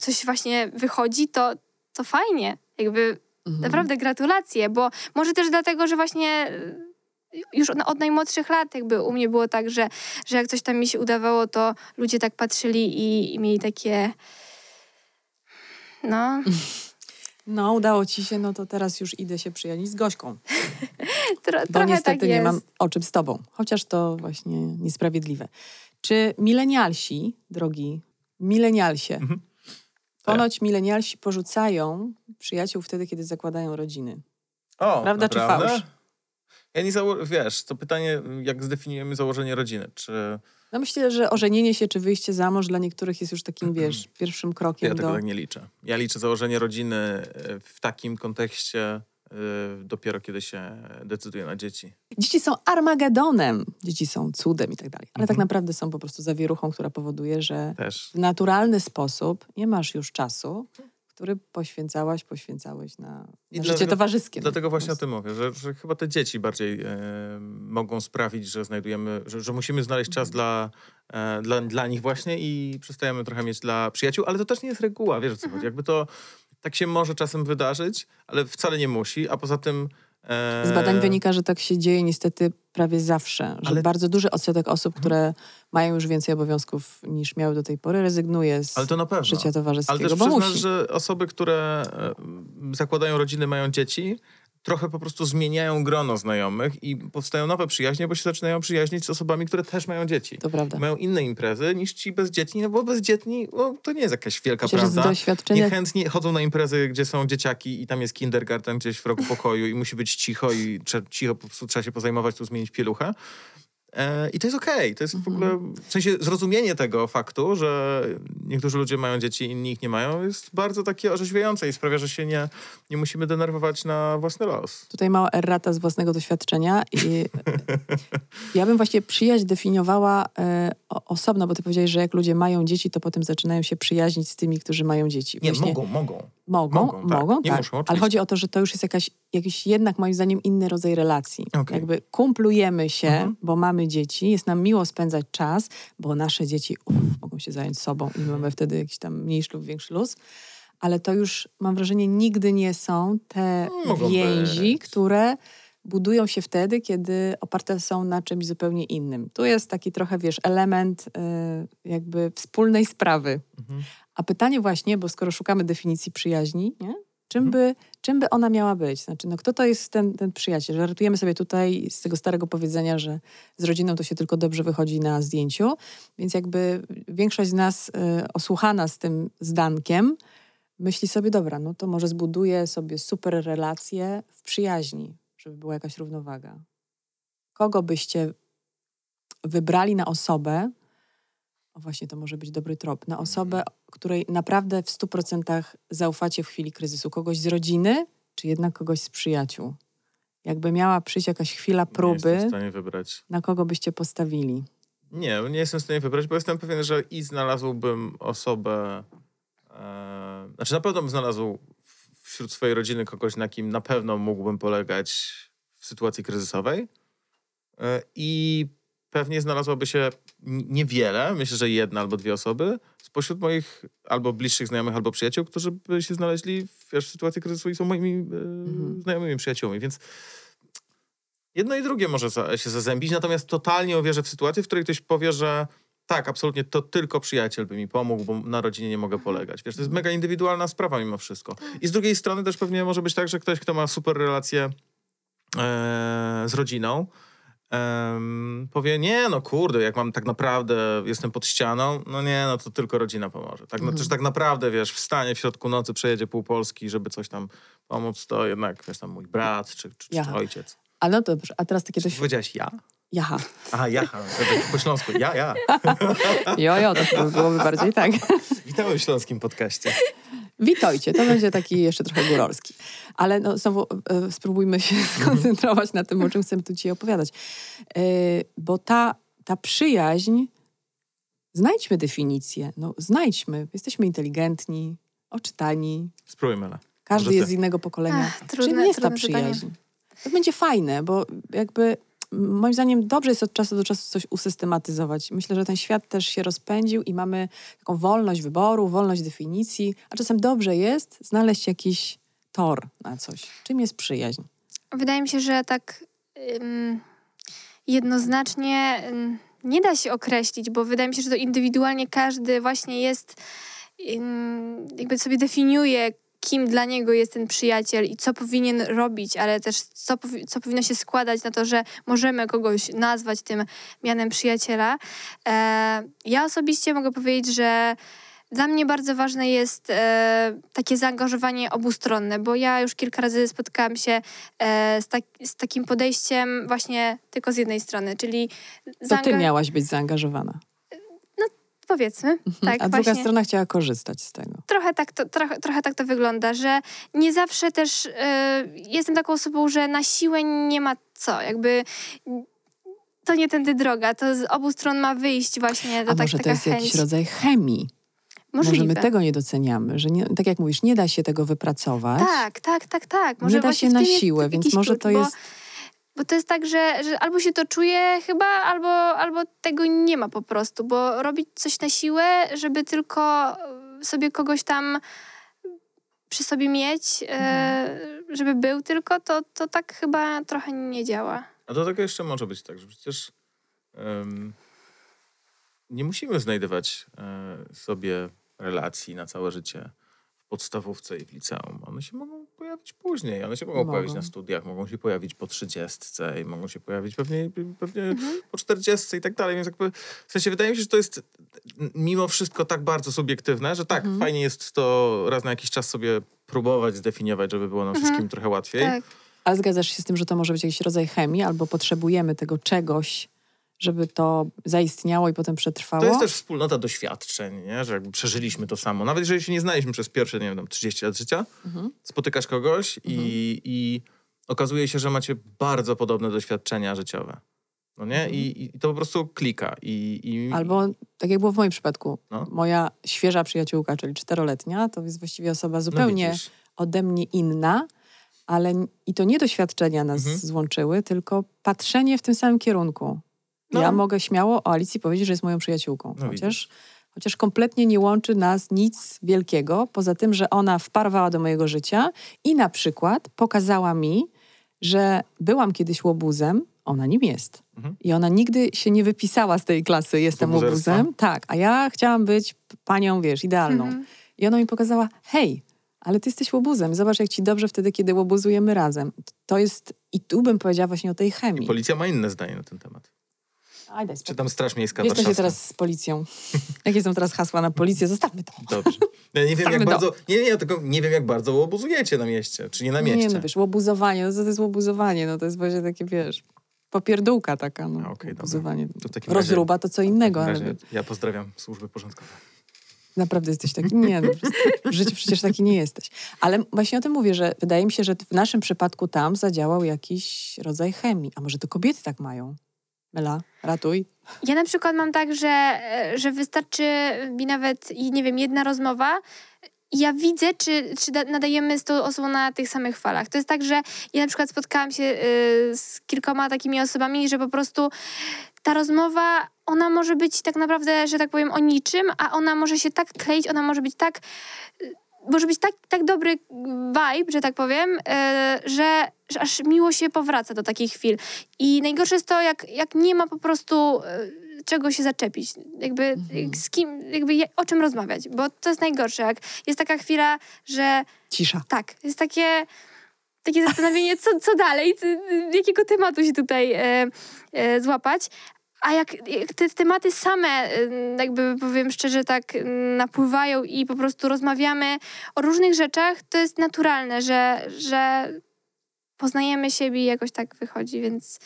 coś właśnie wychodzi, to, to fajnie. Jakby Mhm. Naprawdę gratulacje, bo może też dlatego, że właśnie y, już od najmłodszych lat jakby u mnie było tak, że, że jak coś tam mi się udawało, to ludzie tak patrzyli i, i mieli takie no... No, udało ci się, no to teraz już idę się przyjaźnić z Gośką. Tro, Bo niestety tak nie mam o czym z tobą, chociaż to właśnie niesprawiedliwe. Czy milenialsi, drogi milenialsie, mhm. Ponoć milenialsi porzucają przyjaciół wtedy, kiedy zakładają rodziny. O, Prawda naprawdę? czy fałsz? Ja nie zało- wiesz, to pytanie, jak zdefiniujemy założenie rodziny? Czy... No myślę, że ożenienie się czy wyjście za mąż dla niektórych jest już takim, wiesz, pierwszym krokiem ja do... Tego tak nie liczę. Ja liczę założenie rodziny e, w takim kontekście, dopiero kiedy się decyduje na dzieci. Dzieci są armagedonem, dzieci są cudem i tak dalej, ale tak mhm. tak naprawdę są po prostu zawieruchą, która powoduje, że Też. w naturalny sposób nie masz już czasu, który poświęcałaś, poświęcałeś na, na życie dlatego, towarzyskie. Dlatego właśnie o tym mówię, że, że chyba te dzieci bardziej e, mogą sprawić, że znajdujemy, że, że musimy znaleźć czas mhm. dla, e, dla, dla nich właśnie i przestajemy trochę mieć dla przyjaciół, ale to też nie jest reguła, wiesz o co chodzi. Mhm. Jakby to tak się może czasem wydarzyć, ale wcale nie musi, a poza tym... E... Z badań wynika, że tak się dzieje niestety prawie zawsze, że ale... bardzo duży odsetek osób, mhm. które mają już więcej obowiązków niż miały do tej pory, rezygnuje z ale to na pewno. życia towarzyskiego, Ale też przyznasz, musi. że osoby, które e, zakładają rodziny, mają dzieci, trochę po prostu zmieniają grono znajomych i powstają nowe przyjaźnie, bo się zaczynają przyjaźnić z osobami, które też mają dzieci. To prawda. Mają inne imprezy niż ci bezdzietni, no bo bezdzietni no, to nie jest jakaś wielka Myślę, prawda. Z doświadczenia... Niechętnie chodzą na imprezy, gdzie są dzieciaki i tam jest kindergarten gdzieś w rogu pokoju i musi być cicho i cicho po prostu trzeba się pozajmować, tu zmienić pieluchę. E, I to jest okej. To jest w ogóle, w sensie zrozumienie tego faktu, że niektórzy ludzie mają dzieci, inni ich nie mają, jest bardzo takie orzeźwiające i sprawia, że się nie, nie musimy denerwować na własny los. Tutaj mała errata z własnego doświadczenia. I ja bym właśnie przyjaźń definiowała e, osobno, bo ty powiedziałeś, że jak ludzie mają dzieci, to potem zaczynają się przyjaźnić z tymi, którzy mają dzieci. Nie, Właśnie mogą, mogą. Mogą, mogą, mogą, tak. Nie tak. muszą, Ale chodzi o to, że to już jest jakaś, jakiś jednak moim zdaniem inny rodzaj relacji. Okej. Jakby kumplujemy się, Mhm. bo mamy dzieci, jest nam miło spędzać czas, bo nasze dzieci mogą się zająć sobą i mamy wtedy jakiś tam mniejszy lub większy luz. Ale to już, mam wrażenie, nigdy nie są te Mogą więzi, być. które budują się wtedy, kiedy oparte są na czymś zupełnie innym. Tu jest taki trochę, wiesz, element y, jakby wspólnej sprawy. Mhm. A pytanie właśnie, bo skoro szukamy definicji przyjaźni, nie? Czym, Mhm. by, czym by ona miała być? Znaczy, no kto to jest ten, ten przyjaciel? Żartujemy sobie tutaj z tego starego powiedzenia, że z rodziną to się tylko dobrze wychodzi na zdjęciu, więc jakby większość z nas y, osłuchana z tym zdankiem myśli sobie, dobra, no to może zbuduję sobie super relacje w przyjaźni, żeby była jakaś równowaga. Kogo byście wybrali na osobę, o właśnie, to może być dobry trop. Na osobę, której naprawdę w 100% zaufacie w chwili kryzysu. Kogoś z rodziny, czy jednak kogoś z przyjaciół? Jakby miała przyjść jakaś chwila Nie próby, jestem w stanie wybrać. na kogo byście postawili? Nie, nie jestem w stanie wybrać, bo jestem pewien, że i znalazłbym osobę. E, znaczy, na pewno bym znalazł wśród swojej rodziny kogoś, na kim na pewno mógłbym polegać w sytuacji kryzysowej. E, I pewnie znalazłoby się niewiele, myślę, że jedna albo dwie osoby spośród moich albo bliższych znajomych, albo przyjaciół, którzy by się znaleźli w, wiesz, w sytuacji kryzysu i są moimi e, Mhm. znajomymi przyjaciółmi. Więc jedno i drugie może za, się zazębić, natomiast totalnie uwierzę w sytuację, w której ktoś powie, że tak, absolutnie, to tylko przyjaciel by mi pomógł, bo na rodzinie nie mogę polegać. Wiesz, to jest mega indywidualna sprawa mimo wszystko. I z drugiej strony też pewnie może być tak, że ktoś, kto ma super relację e, z rodziną, em, powie, nie, no kurde, jak mam tak naprawdę, jestem pod ścianą, no nie, no to tylko rodzina pomoże. Tak, no Mhm. też tak naprawdę, wiesz, wstanie w środku nocy, przejedzie pół Polski, żeby coś tam pomóc, to jednak, wiesz, tam mój brat czy, czy, czy Jaha. ojciec. Ale no dobrze, a teraz takie dość... powiedziałaś ja? Jaha. Aha, ja, to tak po śląsku. Ja, ja. Jojo, to by- byłoby bardziej tak. Witamy w śląskim podcaście. Witajcie, to będzie taki jeszcze trochę góralski. Ale no, znowu e, spróbujmy się skoncentrować na tym, o czym chcemy tu dzisiaj opowiadać. E, bo ta, ta przyjaźń, znajdźmy definicję. No, znajdźmy. Jesteśmy inteligentni, oczytani. Spróbujmy, Mela. Każdy Może ty. jest z innego pokolenia. Ach, trudne- Czym jest ta trudne pytanie. przyjaźń? To będzie fajne, bo jakby moim zdaniem dobrze jest od czasu do czasu coś usystematyzować. Myślę, że ten świat też się rozpędził i mamy taką wolność wyboru, wolność definicji, a czasem dobrze jest znaleźć jakiś tor na coś. Czym jest przyjaźń? Wydaje mi się, że tak ym, jednoznacznie ym, nie da się określić, bo wydaje mi się, że to indywidualnie każdy właśnie jest, ym, jakby sobie definiuje, kim dla niego jest ten przyjaciel i co powinien robić, ale też co, powi- co powinno się składać na to, że możemy kogoś nazwać tym mianem przyjaciela. E, ja osobiście mogę powiedzieć, że dla mnie bardzo ważne jest e, takie zaangażowanie obustronne, bo ja już kilka razy spotkałam się e, z, tak, z takim podejściem właśnie tylko z jednej strony, czyli To ty miałaś być zaangażowana, powiedzmy, tak a druga właśnie. strona chciała korzystać z tego. Trochę tak, to, trochę, trochę tak to wygląda, że nie zawsze też e, jestem taką osobą, że na siłę nie ma co, jakby to nie tędy droga, to z obu stron ma wyjść właśnie do A tak, może to jest chęć. jakiś rodzaj chemii? Możliwe. Może my tego nie doceniamy, że nie, tak jak mówisz, nie da się tego wypracować. Tak, tak, tak, tak. Może nie da się na siłę, więc może klucz, to jest... Bo to jest tak, że, że albo się to czuje chyba, albo, albo tego nie ma po prostu, bo robić coś na siłę, żeby tylko e, sobie kogoś tam przy sobie mieć, e, Mhm. żeby był tylko, to, to tak chyba trochę nie działa. A do tego jeszcze może być tak, że przecież em, nie musimy znajdywać e, sobie relacji na całe życie w podstawówce i w liceum. One się mogą pojawić później. One się mogą, Mogą. pojawić na studiach, mogą się pojawić po trzydziestce i mogą się pojawić pewnie, pewnie Mhm. po czterdziestce i tak dalej. Więc jakby, w sensie wydaje mi się, że to jest mimo wszystko tak bardzo subiektywne, że tak, Mhm. fajnie jest to raz na jakiś czas sobie próbować zdefiniować, żeby było nam Mhm. wszystkim trochę łatwiej. Tak. A zgadzasz się z tym, że to może być jakiś rodzaj chemii, albo potrzebujemy tego czegoś, żeby to zaistniało i potem przetrwało? To jest też wspólnota doświadczeń, nie? że jakby przeżyliśmy to samo. Nawet jeżeli się nie znaliśmy przez pierwsze, nie wiem, tam 30 lat życia, Mhm. spotykasz kogoś Mhm. i, i okazuje się, że macie bardzo podobne doświadczenia życiowe. No nie? Mhm. I, I to po prostu klika. I, i, Albo tak jak było w moim przypadku, No. moja świeża przyjaciółka, czyli czteroletnia, to jest właściwie osoba no zupełnie widzisz. ode mnie inna, ale i to nie doświadczenia nas Mhm. złączyły, tylko patrzenie w tym samym kierunku. No. Ja mogę śmiało o Alicji powiedzieć, że jest moją przyjaciółką. No chociaż, chociaż kompletnie nie łączy nas nic wielkiego, poza tym, że ona wparowała do mojego życia i na przykład pokazała mi, że byłam kiedyś łobuzem, ona nim jest. Mhm. I ona nigdy się nie wypisała z tej klasy Jestem łobuzem. Tak, a ja chciałam być panią, wiesz, idealną. Mhm. I ona mi pokazała, hej, ale ty jesteś łobuzem. Zobacz, jak ci dobrze wtedy, kiedy łobuzujemy razem. To jest, i tu bym powiedziała właśnie o tej chemii. Policja ma inne zdanie na ten temat. Aj, daj Czy tam Straż Miejska Wiesz, się teraz z policją? Jakie są teraz hasła na policję? Zostawmy to. Dobrze. Ja nie wiem, jak to. bardzo, nie, nie, tylko nie wiem, jak bardzo łobuzujecie na mieście, czy nie na mieście. Nie, no wiesz, łobuzowanie, no to jest łobuzowanie? No to jest właśnie takie, wiesz, popierdółka taka, no. Okej, łobuzowanie. To Rozruba to co innego, ale ja pozdrawiam służby porządkowe. naprawdę jesteś taki, nie, no, w życiu przecież taki nie jesteś. Ale właśnie o tym mówię, że wydaje mi się, że w naszym przypadku tam zadziałał jakiś rodzaj chemii. A może to kobiety tak mają? Mela, ratuj. Ja na przykład mam tak, że, e, że wystarczy mi nawet, nie wiem, jedna rozmowa ja widzę, czy, czy da- nadajemy z tą osobą na tych samych falach. To jest tak, że ja na przykład spotkałam się y, z kilkoma takimi osobami, że po prostu ta rozmowa, ona może być tak naprawdę, że tak powiem, o niczym, a ona może się tak kleić, ona może być tak może być tak, tak dobry vibe, że tak powiem, y, że, że aż miło się powraca do takich chwil. I najgorsze jest to, jak, jak nie ma po prostu y, czego się zaczepić. Jakby Mhm. z kim, jakby o czym rozmawiać. Bo to jest najgorsze, jak jest taka chwila, że Cisza. tak, jest takie, takie zastanowienie, co, co dalej, jakiego tematu się tutaj e, e, złapać. A jak, jak te tematy same, e, jakby powiem szczerze, tak napływają i po prostu rozmawiamy o różnych rzeczach, to jest naturalne, że, że poznajemy siebie i jakoś tak wychodzi, więc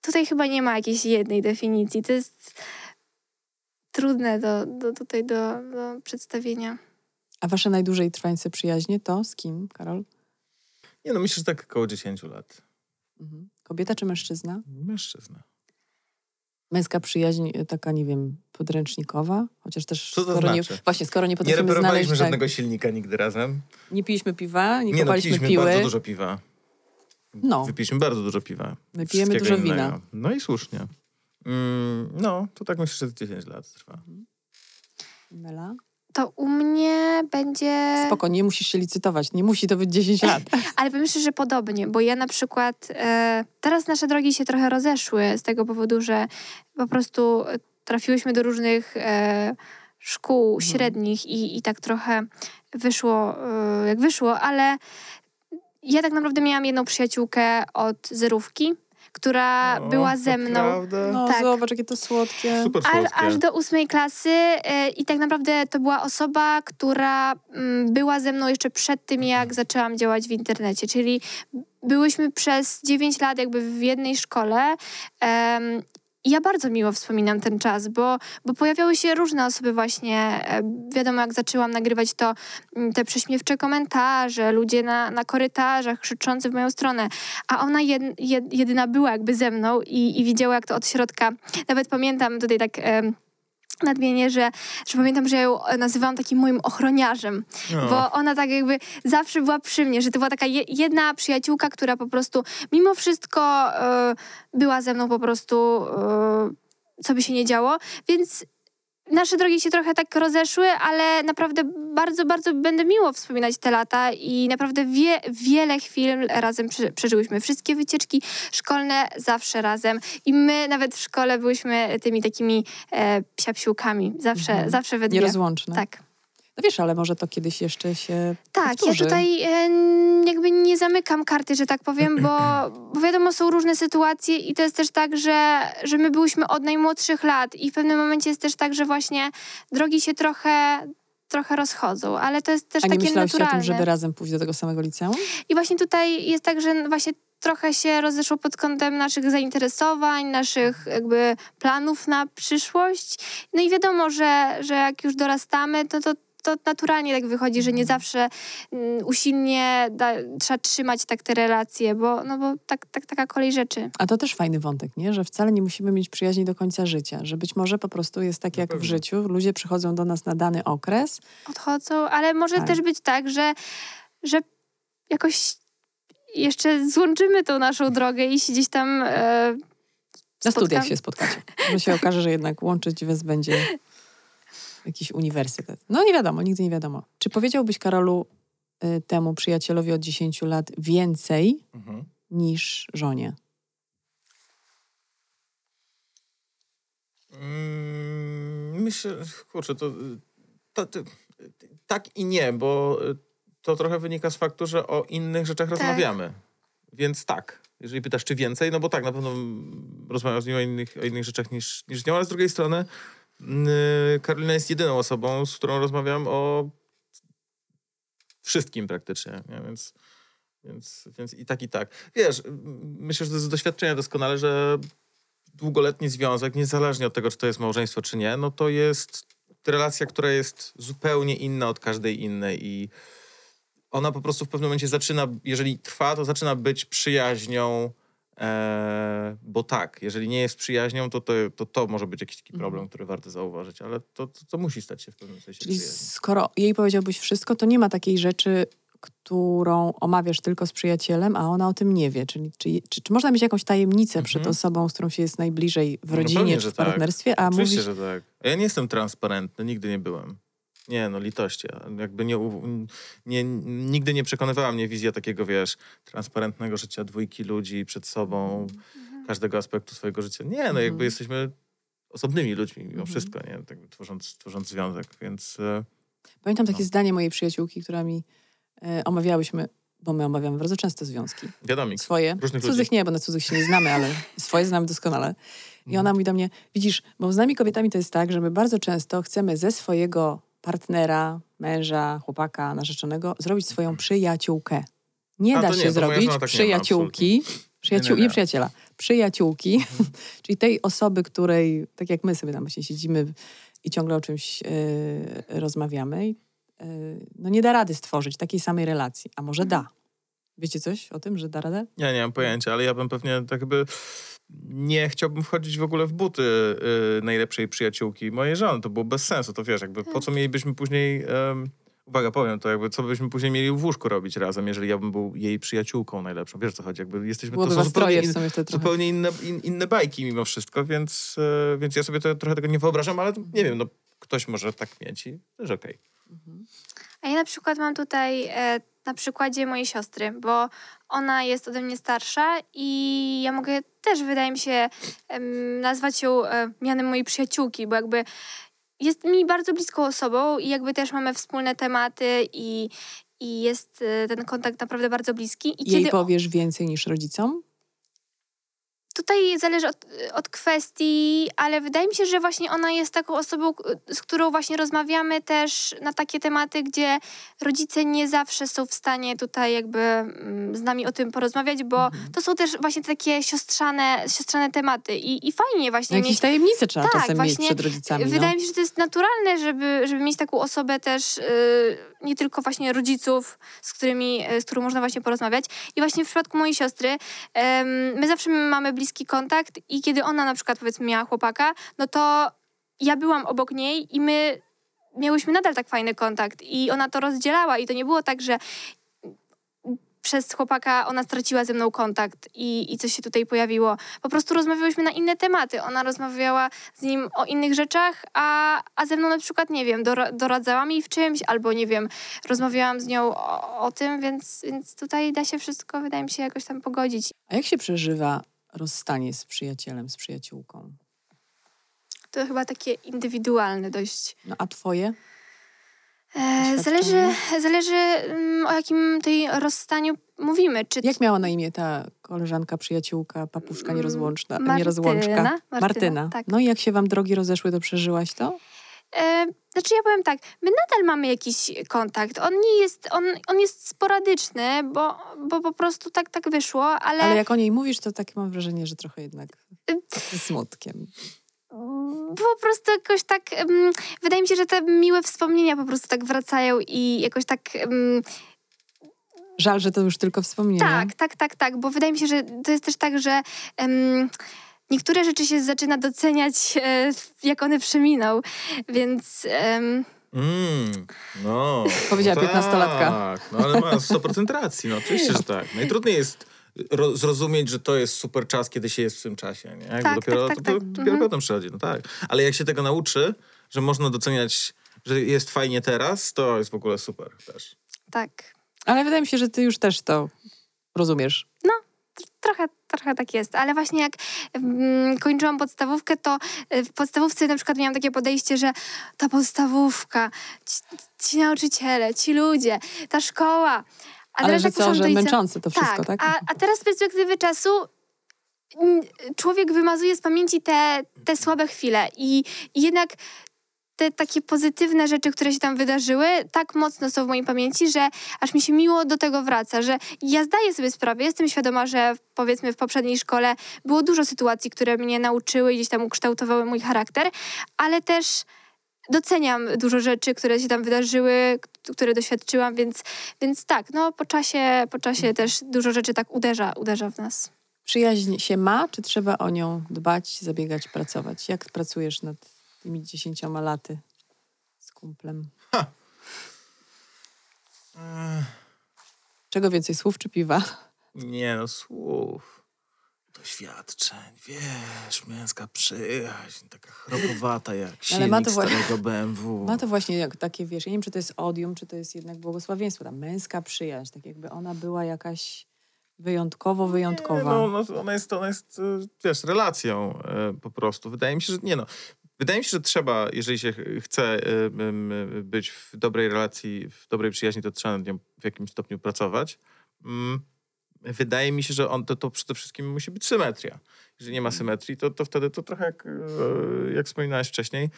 tutaj chyba nie ma jakiejś jednej definicji. To jest trudne do, do, tutaj do, do przedstawienia. A wasze najdłużej trwające przyjaźnie to z kim, Karol? Nie no, myślę, że tak około 10 lat. Mhm. Kobieta czy mężczyzna? Mężczyzna. Męska przyjaźń y, taka, nie wiem, podręcznikowa? Chociaż też Co to skoro nie, znaczy? właśnie, skoro nie Nie potrafimy znaleźć... reperowaliśmy tak, żadnego silnika nigdy razem. Nie piliśmy piwa, nie, Nie no, kopaliśmy piliśmy piły. bardzo dużo piwa. No. Wypiliśmy bardzo dużo piwa. My pijemy dużo wina. innego. No i słusznie. Mm, no, to tak myślę, że 10 lat trwa. Mela? To u mnie będzie... Spoko, nie musisz się licytować, nie musi to być 10 lat. Ale szczerze, że podobnie, bo ja na przykład e, teraz nasze drogi się trochę rozeszły z tego powodu, że po prostu trafiłyśmy do różnych e, szkół Mhm. średnich i, i tak trochę wyszło e, jak wyszło, ale ja tak naprawdę miałam jedną przyjaciółkę od zerówki, która O, była ze mną. Naprawdę? No Tak. zobacz, jakie to słodkie. Super Aż, słodkie. aż do ósmej klasy e, i tak naprawdę to była osoba, która mm, była ze mną jeszcze przed tym, jak zaczęłam działać w internecie, czyli byłyśmy przez 9 lat jakby w jednej szkole. I ja bardzo miło wspominam ten czas, bo, bo pojawiały się różne osoby właśnie, e, wiadomo jak zaczęłam nagrywać to, mm, te prześmiewcze komentarze, ludzie na, na korytarzach krzyczący w moją stronę, a ona jed, jed, jedyna była jakby ze mną i, i widziała jak to od środka. Nawet pamiętam tutaj tak... em, nadmienię, że, że pamiętam, że ją nazywałam takim moim ochroniarzem, No. bo ona tak jakby zawsze była przy mnie, że to była taka je, jedna przyjaciółka, która po prostu mimo wszystko e, była ze mną po prostu, e, co by się nie działo, więc nasze drogi się trochę tak rozeszły, ale naprawdę bardzo, bardzo będę miło wspominać te lata i naprawdę wie, wiele chwil razem prze, przeżyłyśmy. Wszystkie wycieczki szkolne zawsze razem i my nawet w szkole byłyśmy tymi takimi e, psiapsiłkami, zawsze, Mhm. zawsze we dwie. Nierozłączne. Tak. No wiesz, ale może to kiedyś jeszcze się Tak, powtórzy. ja tutaj e, jakby nie zamykam karty, że tak powiem, bo, bo wiadomo, są różne sytuacje i to jest też tak, że, że my byłyśmy od najmłodszych lat i w pewnym momencie jest też tak, że właśnie drogi się trochę, trochę rozchodzą, ale to jest też A nie takie naturalne. o tym, żeby razem pójść do tego samego liceum? I właśnie tutaj jest tak, że właśnie trochę się rozeszło pod kątem naszych zainteresowań, naszych jakby planów na przyszłość. No i wiadomo, że, że jak już dorastamy, to, to to naturalnie tak wychodzi, że nie Mhm. zawsze mm, usilnie da, trzeba trzymać tak te relacje, bo, no bo tak, tak, taka kolej rzeczy. A to też fajny wątek, nie? Że wcale nie musimy mieć przyjaźni do końca życia. Że być może po prostu jest tak jak w życiu. Ludzie przychodzą do nas na dany okres. Odchodzą, ale może Tak. też być tak, że, że jakoś jeszcze złączymy tą naszą drogę i się gdzieś tam e, Na studiach się spotkacie. Że się okaże, że jednak łączyć was będzie jakiś uniwersytet. No nie wiadomo, nigdy nie wiadomo. Czy powiedziałbyś, Karolu, y, temu przyjacielowi od 10 lat więcej Mhm. niż żonie? Mm, Myślę, kurczę, to, to, to tak i nie, bo to trochę wynika z faktu, że o innych rzeczach rozmawiamy. Więc tak, jeżeli pytasz, czy więcej, no bo tak, na pewno rozmawiam z nią o innych, o innych rzeczach niż, niż z nią, ale z drugiej strony yy, Karolina jest jedyną osobą, z którą rozmawiam o wszystkim praktycznie, nie? Więc, więc, więc i tak, i tak. Wiesz, myślę, że z doświadczenia doskonale, że długoletni związek, niezależnie od tego, czy to jest małżeństwo, czy nie, no to jest relacja, która jest zupełnie inna od każdej innej i ona po prostu w pewnym momencie zaczyna, jeżeli trwa, to zaczyna być przyjaźnią, e, bo tak, jeżeli nie jest przyjaźnią, to to, to, to może być jakiś taki Mhm. problem, który warto zauważyć, ale to, to, to musi stać się w pewnym sensie Czyli przyjaźnią. skoro jej powiedziałbyś wszystko, to nie ma takiej rzeczy, którą omawiasz tylko z przyjacielem, a ona o tym nie wie. Czyli czy, czy, czy można mieć jakąś tajemnicę przed Mhm. osobą, z którą się jest najbliżej w No rodzinie pewnie, czy w tak. partnerstwie, a Oczywiście, mówisz... że tak. Ja nie jestem transparentny, nigdy nie byłem. Nie, no litości. Jakby nie, nie, nigdy nie przekonywała mnie wizja takiego, wiesz, transparentnego życia dwójki ludzi przed sobą, każdego aspektu swojego życia. Nie, no Mhm. jakby jesteśmy osobnymi ludźmi mimo Mhm. wszystko, nie? Tak, tworząc, tworząc związek, więc... e, Pamiętam takie No. zdanie mojej przyjaciółki, która mi e, omawiałyśmy, bo my omawiamy bardzo często związki. Wiadomik. Swoje. Różnych Cudzych ludzi. nie, bo na cudzych się nie znamy, ale swoje znamy doskonale. I Mhm. ona mówi do mnie, widzisz, bo z nami kobietami to jest tak, że my bardzo często chcemy ze swojego partnera, męża, chłopaka, narzeczonego zrobić swoją przyjaciółkę. Nie A, da się nie, moja zrobić tak ma, przyjaciółki, przyjaciół, Nie, nie, nie, przyjaciela, przyjaciółki, czyli tej osoby, której, tak jak my sobie tam właśnie siedzimy i ciągle o czymś e, rozmawiamy, e, no nie da rady stworzyć takiej samej relacji, a może da. Wiecie coś o tym, że da radę? Ja nie mam pojęcia, ale ja bym pewnie tak jakby nie chciałbym wchodzić w ogóle w buty y, najlepszej przyjaciółki mojej żony. To było bez sensu, to wiesz, jakby po co mielibyśmy później... em, uwaga, powiem to, jakby co byśmy później mieli w łóżku robić razem, jeżeli ja bym był jej przyjaciółką najlepszą. Wiesz co chodzi? Jakby jesteśmy... Byłoby to są zupełnie, in, zupełnie inne, in, inne bajki mimo wszystko, więc, e, więc ja sobie to, trochę tego nie wyobrażam, ale nie wiem, no ktoś może tak mieć i też okej. A ja na przykład mam tutaj e, na przykładzie mojej siostry, bo ona jest ode mnie starsza i ja mogę też, wydaje mi się, nazwać ją e, mianem mojej przyjaciółki, bo jakby jest mi bardzo bliską osobą i jakby też mamy wspólne tematy i, i jest e, ten kontakt naprawdę bardzo bliski. I Jej kiedy powiesz więcej niż rodzicom? Tutaj zależy od, od kwestii, ale wydaje mi się, że właśnie ona jest taką osobą, z którą właśnie rozmawiamy też na takie tematy, gdzie rodzice nie zawsze są w stanie tutaj jakby mm, z nami o tym porozmawiać, bo Mhm. to są też właśnie takie siostrzane, siostrzane tematy i, i fajnie No, właśnie jakieś mieć... tajemnice trzeba Tak, czasem mieć właśnie przed rodzicami. Wydaje no. mi się, że to jest naturalne, żeby, żeby mieć taką osobę też, y, nie tylko właśnie rodziców, z, którymi, y, z którą można właśnie porozmawiać. I właśnie w przypadku mojej siostry, em, my zawsze mamy bliski kontakt i kiedy ona na przykład powiedzmy miała chłopaka, no to ja byłam obok niej i my miałyśmy nadal tak fajny kontakt i ona to rozdzielała i to nie było tak, że przez chłopaka ona straciła ze mną kontakt i, i coś się tutaj pojawiło. Po prostu rozmawiałyśmy na inne tematy. Ona rozmawiała z nim o innych rzeczach, a, a ze mną na przykład, nie wiem, dora, doradzała mi w czymś, albo nie wiem, rozmawiałam z nią o, o tym, więc, więc tutaj da się wszystko, wydaje mi się, jakoś tam pogodzić. A jak się przeżywa rozstanie z przyjacielem, z przyjaciółką? To chyba takie indywidualne dość. No a twoje? E, zależy, zależy mm, o jakim tej rozstaniu mówimy. Czy Jak miała na imię ta koleżanka, przyjaciółka, papuszka Mm, nierozłączna, Martyna, nierozłączka? Martyna, tak. No i jak się wam drogi rozeszły, to przeżyłaś to? E, Znaczy ja powiem tak, my nadal mamy jakiś kontakt. On nie jest, on, on jest sporadyczny, bo, bo po prostu tak, tak wyszło, ale... Ale jak o niej mówisz, to takie mam wrażenie, że trochę jednak ze smutkiem. po prostu jakoś tak, um, wydaje mi się, że te miłe wspomnienia po prostu tak wracają i jakoś tak... Um, Żal, że to już tylko wspomnienia. tak, tak, tak, tak, bo wydaje mi się, że to jest też tak, że em, niektóre rzeczy się zaczyna doceniać, e, jak one przeminą, więc em, Mm, no. Powiedziała no piętnastolatka. Tak, no ale ma 100% racji, no oczywiście, że tak. Najtrudniej jest ro- zrozumieć, że to jest super czas, kiedy się jest w tym czasie, nie? Jakby Tak, dopiero, tak, tak, to, tak. dopiero Mhm. potem przychodzi, no tak. Ale jak się tego nauczy, że można doceniać, że jest fajnie teraz, to jest w ogóle super też. tak. Ale wydaje mi się, że ty już też to rozumiesz. Trochę, trochę tak jest, ale właśnie jak mm, kończyłam podstawówkę, to y, w podstawówce na przykład miałam takie podejście, że ta podstawówka, ci, ci nauczyciele, ci ludzie, ta szkoła. A Ale teraz że co, że męczące to wszystko, tak? A, a teraz z perspektywy czasu człowiek wymazuje z pamięci te, te słabe chwile i, i jednak te takie pozytywne rzeczy, które się tam wydarzyły, tak mocno są w mojej pamięci, że aż mi się miło do tego wraca, że ja zdaję sobie sprawę, jestem świadoma, że powiedzmy w poprzedniej szkole było dużo sytuacji, które mnie nauczyły gdzieś tam ukształtowały mój charakter, ale też doceniam dużo rzeczy, które się tam wydarzyły, które doświadczyłam, więc, więc tak, no po czasie, po czasie też dużo rzeczy tak uderza, uderza w nas. Przyjaźń się ma, czy trzeba o nią dbać, zabiegać, pracować? Jak pracujesz nad tymi dziesięcioma laty z kumplem? Czego więcej, słów czy piwa? Nie no, słów. Doświadczeń, wiesz, męska przyjaźń, taka chropowata jak Ale silnik ma to właśnie- starego BMW. Ma to właśnie jak takie, wiesz, ja nie wiem, czy to jest odium, czy to jest jednak błogosławieństwo, ta męska przyjaźń, tak jakby ona była jakaś wyjątkowo wyjątkowa. Nie, no, no, ona jest, ona jest, e, wiesz, relacją e, po prostu. Wydaje mi się, że nie no. Wydaje mi się, że trzeba, jeżeli się ch- chce em, e, być w dobrej relacji, w dobrej przyjaźni, to trzeba nad nią w jakimś stopniu pracować. Mm, Wydaje mi się, że on, to, to przede wszystkim musi być symetria. Jeżeli nie ma symetrii, to, to wtedy to trochę jak, e, jak wspominałeś wcześniej,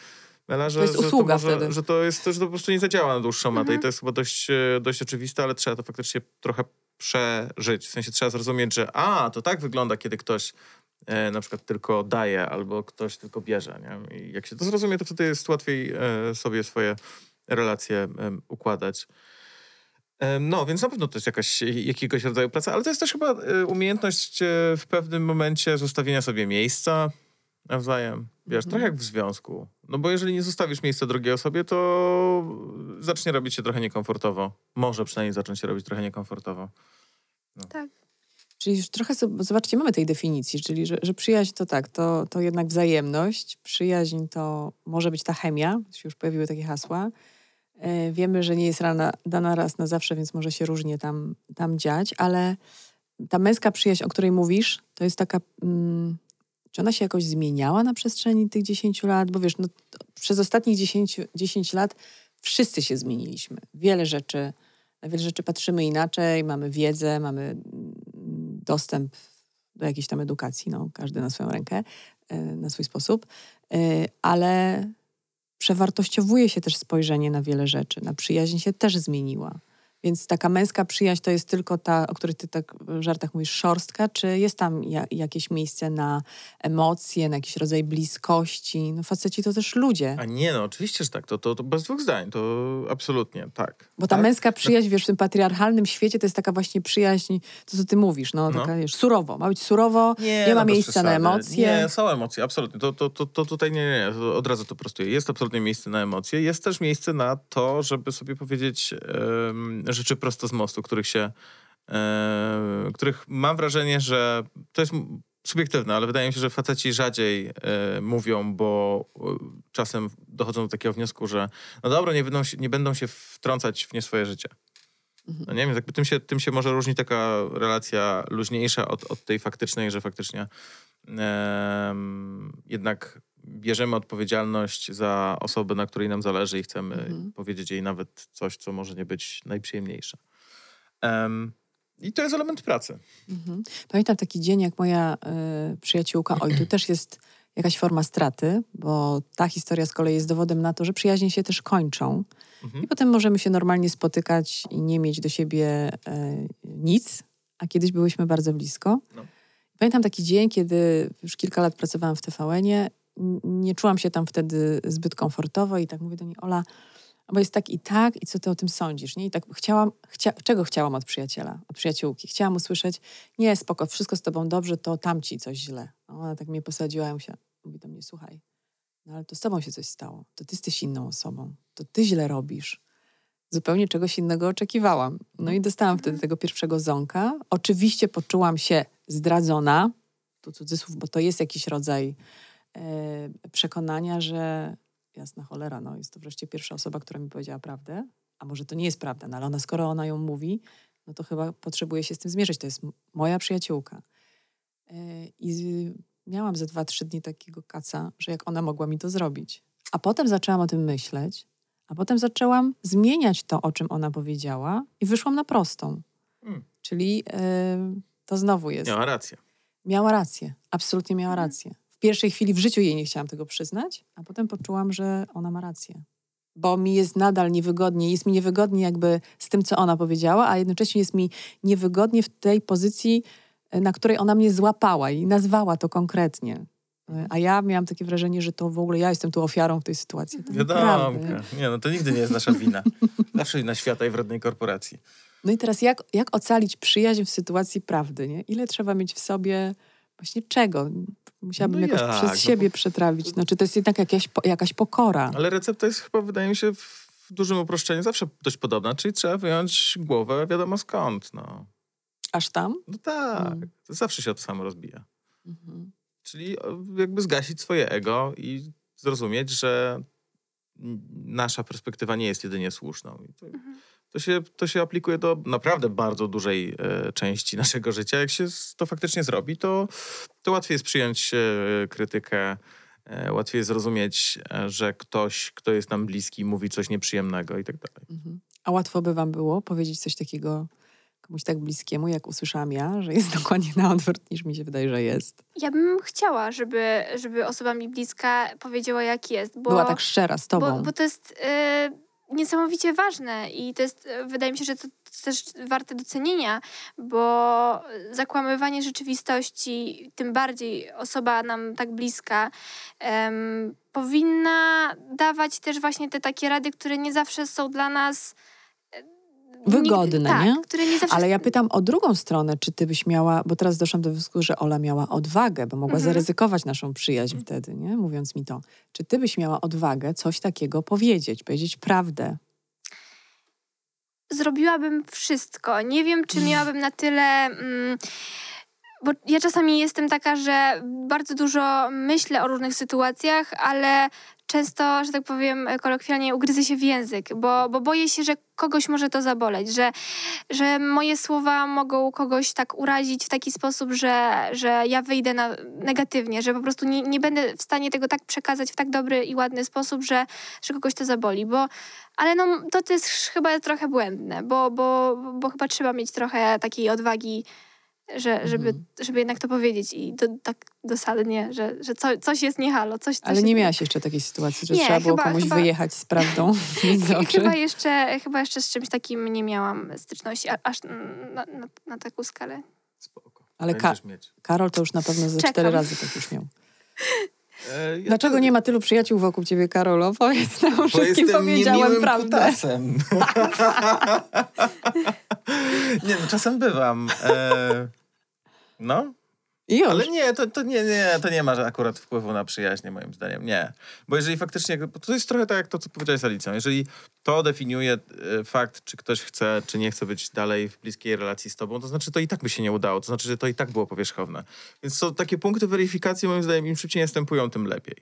Mela, że, jest że, to usługa może, wtedy. że to jest że to po prostu nie zadziała na dłuższą metę Mhm. i to jest chyba dość, dość oczywiste, ale trzeba to faktycznie trochę przeżyć. W sensie trzeba zrozumieć, że a, to tak wygląda, kiedy ktoś e, na przykład tylko daje albo ktoś tylko bierze. Nie? I jak się to zrozumie, to wtedy jest łatwiej e, sobie swoje relacje em, układać. No, więc na pewno to jest jakaś, jakiegoś rodzaju praca, ale to jest też chyba e, umiejętność e, w pewnym momencie zostawienia sobie miejsca nawzajem. Wiesz, Mhm. trochę jak w związku. No bo jeżeli nie zostawisz miejsca drugiej osobie, to zacznie robić się trochę niekomfortowo. Może przynajmniej zacząć się robić trochę niekomfortowo. Tak. Czyli już trochę, sobie- zobaczcie, mamy tej definicji, czyli że, że przyjaźń to tak, to, to jednak wzajemność. Przyjaźń to może być ta chemia, już pojawiły takie hasła. E, Wiemy, że nie jest rana, dana raz na zawsze, więc może się różnie tam, tam dziać, ale ta męska przyjaźń, o której mówisz, to jest taka... Mm, czy ona się jakoś zmieniała na przestrzeni tych 10 lat? Bo wiesz, no, przez ostatnich 10, 10 lat wszyscy się zmieniliśmy. Wiele rzeczy, na wiele rzeczy patrzymy inaczej, mamy wiedzę, mamy dostęp do jakiejś tam edukacji, no, każdy na swoją rękę, e, na swój sposób, E, ale przewartościowuje się też spojrzenie na wiele rzeczy. Na przyjaźń się też zmieniła. Więc taka męska przyjaźń to jest tylko ta, o której ty tak w żartach mówisz, szorstka, czy jest tam ja, jakieś miejsce na emocje, na jakiś rodzaj bliskości? No faceci to też ludzie. A nie, no oczywiście, że tak. To, to, to bez dwóch zdań. To absolutnie, tak. Bo ta tak? męska przyjaźń, wiesz, w tym patriarchalnym świecie to jest taka właśnie przyjaźń, to co ty mówisz, no, No. taka, wiesz, surowo. Ma być surowo, nie, ma no miejsca na emocje. Nie, są emocje, absolutnie. To, to, to, to tutaj nie, nie, nie. Od razu to prostuję. Jest absolutnie miejsce na emocje. Jest też miejsce na to, żeby sobie powiedzieć em, rzeczy prosto z mostu, których się, em, których mam wrażenie, że to jest subiektywne, ale wydaje mi się, że faceci rzadziej e, mówią, bo e, czasem dochodzą do takiego wniosku, że no dobra, nie będą się, nie będą się wtrącać w nie swoje życie. No nie wiem, jakby tym się, tym się może różnić taka relacja luźniejsza od, od tej faktycznej, że faktycznie jednak bierzemy odpowiedzialność za osobę, na której nam zależy i chcemy Mhm. powiedzieć jej nawet coś, co może nie być najprzyjemniejsze. Em, I to jest element pracy. Mhm. Pamiętam taki dzień, jak moja y, przyjaciółka, oj, tu też jest jakaś forma straty, bo ta historia z kolei jest dowodem na to, że przyjaźnie się też kończą. Mhm. I potem możemy się normalnie spotykać i nie mieć do siebie e, nic, a kiedyś byłyśmy bardzo blisko. No. Pamiętam taki dzień, kiedy już kilka lat pracowałam w TVN-ie. Nie czułam się tam wtedy zbyt komfortowo i tak mówię do niej, Ola, bo jest tak i tak i co ty o tym sądzisz? Nie? I tak chciałam, chcia, czego chciałam od przyjaciela, od przyjaciółki? Chciałam usłyszeć, nie, spoko, wszystko z tobą dobrze, to tamci coś źle. A Ona tak mnie posadziła i się mówi do mnie, słuchaj, no ale to z tobą się coś stało, to ty jesteś inną osobą, to ty źle robisz. Zupełnie czegoś innego oczekiwałam. No i dostałam wtedy tego pierwszego ząka. Oczywiście poczułam się zdradzona, tu cudzysłów, bo to jest jakiś rodzaj przekonania, że jasna cholera, no jest to wreszcie pierwsza osoba, która mi powiedziała prawdę, a może to nie jest prawda, no ale ona, skoro ona ją mówi, no to chyba potrzebuje się z tym zmierzyć. To jest moja przyjaciółka. E, I miałam ze dwa, trzy dni takiego kaca, że jak ona mogła mi to zrobić. A potem zaczęłam o tym myśleć, a potem zaczęłam zmieniać to, o czym ona powiedziała i wyszłam na prostą. Mm. Czyli e, to znowu jest. Miała rację. Miała rację, absolutnie miała Mhm. rację. W pierwszej chwili w życiu jej nie chciałam tego przyznać, a potem poczułam, że ona ma rację. Bo mi jest nadal niewygodnie, jest mi niewygodnie jakby z tym, co ona powiedziała, a jednocześnie jest mi niewygodnie w tej pozycji, e, na której ona mnie złapała i nazwała to konkretnie. E, A ja miałam takie wrażenie, że to w ogóle ja jestem tu ofiarą w tej sytuacji. To Wiadomo. Nie, no to nigdy nie jest nasza wina. Zawsze wina świata i wrednej korporacji. No i teraz jak, jak ocalić przyjaźń w sytuacji prawdy? Nie? Ile trzeba mieć w sobie właśnie czego? Musiałabym No jakoś jak? No przez bo- siebie przetrawić. No, czy to jest jednak jakaś, po- jakaś pokora? Ale recepta jest chyba, wydaje mi się, w dużym uproszczeniu zawsze dość podobna, czyli trzeba wyjąć głowę wiadomo skąd. No, Aż tam? no tak, Mm. to zawsze się to samo rozbija. Mhm. Czyli o, jakby zgasić swoje ego i zrozumieć, że nasza perspektywa nie jest jedynie słuszną. I to, Mhm. to, się, to się aplikuje do naprawdę bardzo dużej e, części naszego życia. Jak się to faktycznie zrobi, to, to łatwiej jest przyjąć e, krytykę, e, łatwiej jest zrozumieć, e, że ktoś, kto jest nam bliski, mówi coś nieprzyjemnego i tak dalej. Mhm. A łatwo by wam było powiedzieć coś takiego komuś tak bliskiemu, jak usłyszałam ja, że jest dokładnie na odwrót niż mi się wydaje, że jest. Ja bym chciała, żeby, żeby osoba mi bliska powiedziała, jak jest, bo, Była tak szczera z tobą. bo, bo to jest y, niesamowicie ważne i to jest, wydaje mi się, że to też warte docenienia, bo zakłamywanie rzeczywistości, tym bardziej osoba nam tak bliska, em, powinna dawać też właśnie te takie rady, które nie zawsze są dla nas e, Wygodne, tak, nie? które nie zawsze Ale ja pytam o drugą stronę, czy ty byś miała, bo teraz doszłam do wniosku, że Ola miała odwagę, bo mogła Mhm. zaryzykować naszą przyjaźń wtedy, nie? Mówiąc mi to. Czy ty byś miała odwagę coś takiego powiedzieć, powiedzieć prawdę? Zrobiłabym wszystko. Nie wiem, czy miałabym na tyle. Mm, bo ja czasami jestem taka, że bardzo dużo myślę o różnych sytuacjach, ale często, że tak powiem kolokwialnie, ugryzę się w język, bo, bo boję się, że kogoś może to zaboleć, że, że moje słowa mogą kogoś tak urazić w taki sposób, że, że ja wyjdę na, negatywnie, że po prostu nie, nie będę w stanie tego tak przekazać w tak dobry i ładny sposób, że, że kogoś to zaboli, bo ale no, to, to jest chyba trochę błędne, bo, bo, bo chyba trzeba mieć trochę takiej odwagi, że, żeby, Mhm. żeby jednak to powiedzieć i to, tak dosadnie, że, że co, coś jest nie halo. Coś, coś Ale nie jest- miałaś jeszcze takiej sytuacji, że Nie, trzeba było chyba- komuś chyba- wyjechać z prawdą? Chyba jeszcze, chyba jeszcze z czymś takim nie miałam styczności, a- aż na, na, na taką skalę. Spoko. Ale ka-. Karol to już na pewno ze Czekam. cztery razy tak już miał. E, ja Dlaczego to- nie ma tylu przyjaciół wokół ciebie, Karolo? Powiedz nam Bo wszystkim, powiedziałem prawdę. nie, no czasem bywam. E, no, I już. ale nie to, to nie, nie, to nie ma akurat wpływu na przyjaźnie, moim zdaniem. Nie. Bo jeżeli faktycznie, bo to jest trochę tak jak to, co powiedziałeś z Alicją. Jeżeli to definiuje e, fakt, czy ktoś chce, czy nie chce być dalej w bliskiej relacji z tobą, to znaczy to i tak by się nie udało. To znaczy, że to i tak było powierzchowne. Więc są takie punkty weryfikacji, moim zdaniem, im szybciej następują, tym lepiej.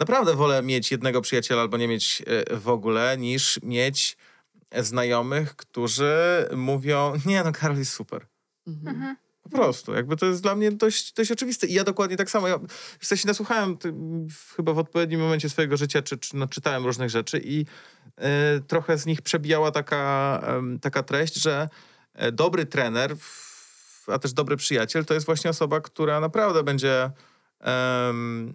Naprawdę wolę mieć jednego przyjaciela albo nie mieć e, w ogóle, niż mieć znajomych, którzy mówią, nie no, Karol jest super. Mhm. Mhm. Po prostu. Jakby to jest dla mnie dość, dość oczywiste. I ja dokładnie tak samo. Ja w się nasłuchałem w, chyba w odpowiednim momencie swojego życia, czy, czy no, czytałem różnych rzeczy i e, trochę z nich przebijała taka, em, taka treść, że e, dobry trener, a też dobry przyjaciel, to jest właśnie osoba, która naprawdę będzie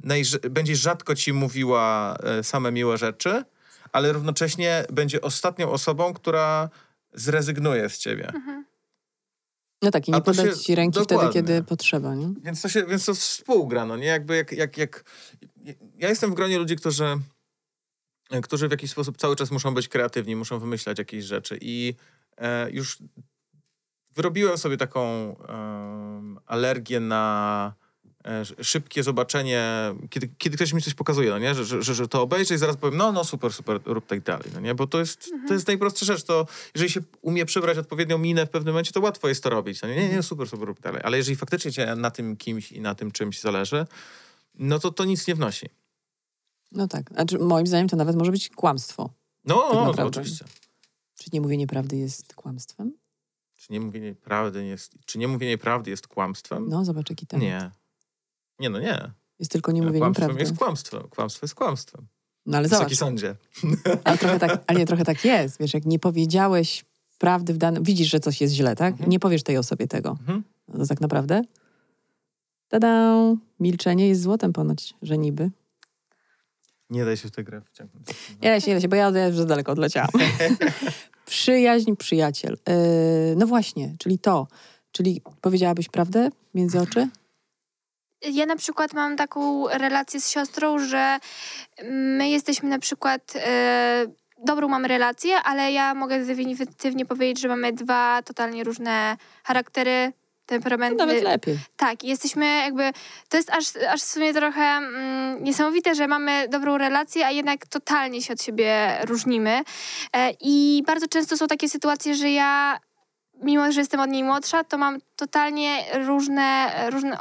najrz- będzie rzadko ci mówiła e, same miłe rzeczy, ale równocześnie będzie ostatnią osobą, która zrezygnuje z ciebie. No tak, i nie się- podać ci ręki wtedy, dokładnie. kiedy potrzeba, nie? Więc to się, więc to współgra, no nie? Jakby jak, jak, jak... Ja jestem w gronie ludzi, którzy, którzy w jakiś sposób cały czas muszą być kreatywni, muszą wymyślać jakieś rzeczy i e, już wyrobiłem sobie taką em, alergię na e, szybkie zobaczenie, kiedy, kiedy ktoś mi coś pokazuje, no nie? Że, że, że, to obejrzę i zaraz powiem, no, no super, super, rób tak dalej, no nie? Bo to jest, to jest najprostsza rzecz, to jeżeli się umie przybrać odpowiednią minę w pewnym momencie, to łatwo jest to robić, no nie? Nie, nie, super, super, rób dalej. Ale jeżeli faktycznie cię na tym kimś i na tym czymś zależy, no to to nic nie wnosi. No tak. Znaczy, moim zdaniem to nawet może być kłamstwo. No, Tak no oczywiście. Czy nie mówienie prawdy jest kłamstwem? Czy nie mówienie prawdy jest, czy nie mówienie prawdy jest kłamstwem? No, zobacz jaki temat. nie. Nie, no nie. Jest tylko nie mówienie prawdy. jest kłamstwem. Kłamstwo jest kłamstwem. No ale Wysoki zobacz, sądzie. ale trochę, tak, ale nie, trochę tak jest. Wiesz, jak nie powiedziałeś prawdy w danym... Widzisz, że coś jest źle, tak? Mhm. Nie powiesz tej osobie tego. Mhm. No to tak naprawdę... Tada! Milczenie jest złotem ponoć, że niby. Nie daj się w tę grę wciągnąć. Nie da się, nie da się, bo ja ja już za daleko odleciałam. Przyjaźń, przyjaciel. Yy, no właśnie, czyli to. Czyli powiedziałabyś prawdę między oczy? Ja na przykład mam taką relację z siostrą, że my jesteśmy na przykład. E, dobrą mamy relację, ale ja mogę definitywnie powiedzieć, że mamy dwa totalnie różne charaktery, temperamenty. Nawet lepiej. Tak, jesteśmy jakby. To jest aż, aż w sumie trochę mm, niesamowite, że mamy dobrą relację, a jednak totalnie się od siebie różnimy. E, I bardzo często są takie sytuacje, że ja. Mimo, że jestem od niej młodsza, to mam totalnie różne, różne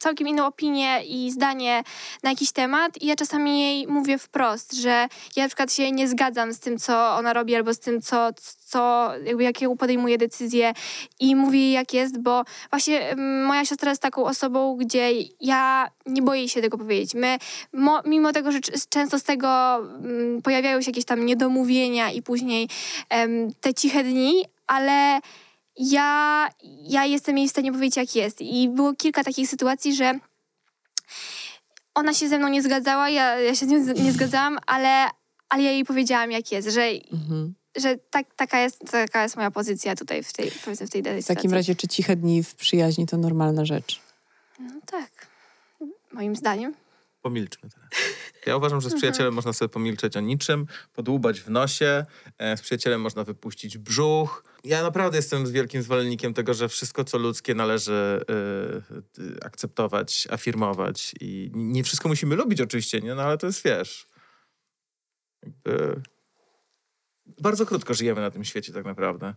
całkiem inną opinię i zdanie na jakiś temat. I ja czasami jej mówię wprost, że ja na przykład się nie zgadzam z tym, co ona robi, albo z tym, co, co jakby jaką podejmuje decyzję i mówię jej jak jest, bo właśnie mm, moja siostra jest taką osobą, gdzie ja nie boję się tego powiedzieć. My, mo, mimo tego, że często z tego mm, pojawiają się jakieś tam niedomówienia i później te ciche dni, ale ja, ja jestem jej w stanie powiedzieć jak jest. I było kilka takich sytuacji, że ona się ze mną nie zgadzała, ja, ja się z nią nie zgadzałam, ale, ale ja jej powiedziałam jak jest, że, Mhm. że tak, taka, jest, taka jest moja pozycja tutaj w tej, powiedzmy, w tej danej W takim sytuacji. razie, czy ciche dni w przyjaźni to normalna rzecz? No tak, moim zdaniem. Pomilczmy teraz. Ja uważam, że z przyjacielem można sobie pomilczeć o niczym, podłubać w nosie, e, z przyjacielem można wypuścić brzuch. Ja naprawdę jestem wielkim zwolennikiem tego, że wszystko, co ludzkie należy e, akceptować, afirmować i nie wszystko musimy lubić oczywiście, nie? No ale to jest, wiesz... Jakby... Bardzo krótko żyjemy na tym świecie tak naprawdę.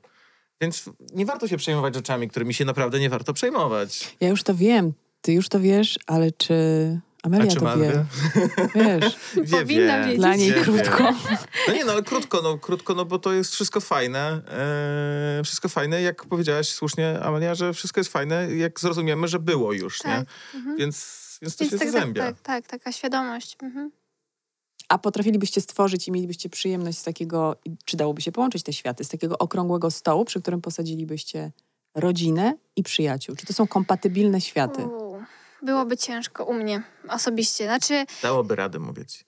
Więc nie warto się przejmować rzeczami, którymi się naprawdę nie warto przejmować. Ja już to wiem, ty już to wiesz, ale czy Amelia A czy to ma wie? Wiesz, Wie, Powinna wie. wiedzieć. dla niej Wie, wie. krótko. No nie, no ale krótko, no krótko, no bo to jest wszystko fajne. E, wszystko fajne, jak powiedziałaś słusznie, Amelia, że wszystko jest fajne, jak zrozumiemy, że było już, nie? Tak. Mhm. Więc, więc to Więc się tak, tak, zazębia. tak, tak, taka świadomość. Mhm. A potrafilibyście stworzyć i mielibyście przyjemność z takiego, i czy dałoby się połączyć te światy, z takiego okrągłego stołu, przy którym posadzilibyście rodzinę i przyjaciół? Czy to są kompatybilne światy? U, Byłoby ciężko u mnie osobiście. Znaczy, Dałoby radę, mówię ci.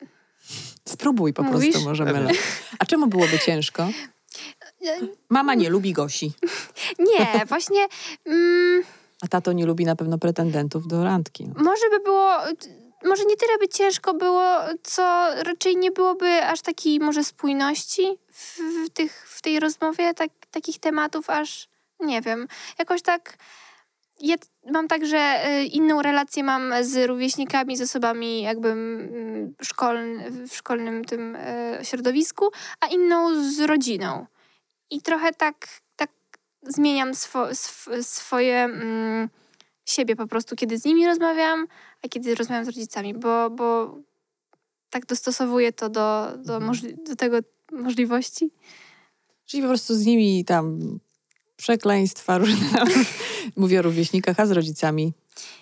Spróbuj po Mówisz? prostu może. A czemu byłoby ciężko? Mama nie lubi Gosi, nie, właśnie mm, a tato nie lubi na pewno pretendentów do randki. No. może by było, może nie tyle by ciężko było, co raczej nie byłoby aż takiej może spójności w, w, tych, w tej rozmowie, tak, takich tematów aż, nie wiem, jakoś tak... Ja mam tak, że y, inną relację mam z rówieśnikami, z osobami jakby mm, szkoln, w szkolnym tym y, środowisku, a inną z rodziną. I trochę tak, tak zmieniam swo, sw, swoje mm, siebie po prostu, kiedy z nimi rozmawiam, a kiedy rozmawiam z rodzicami, bo, bo tak dostosowuję to do, do, Mhm. do tego możliwości. Czyli po prostu z nimi tam przekleństwa różne. Mówię o rówieśnikach, a z rodzicami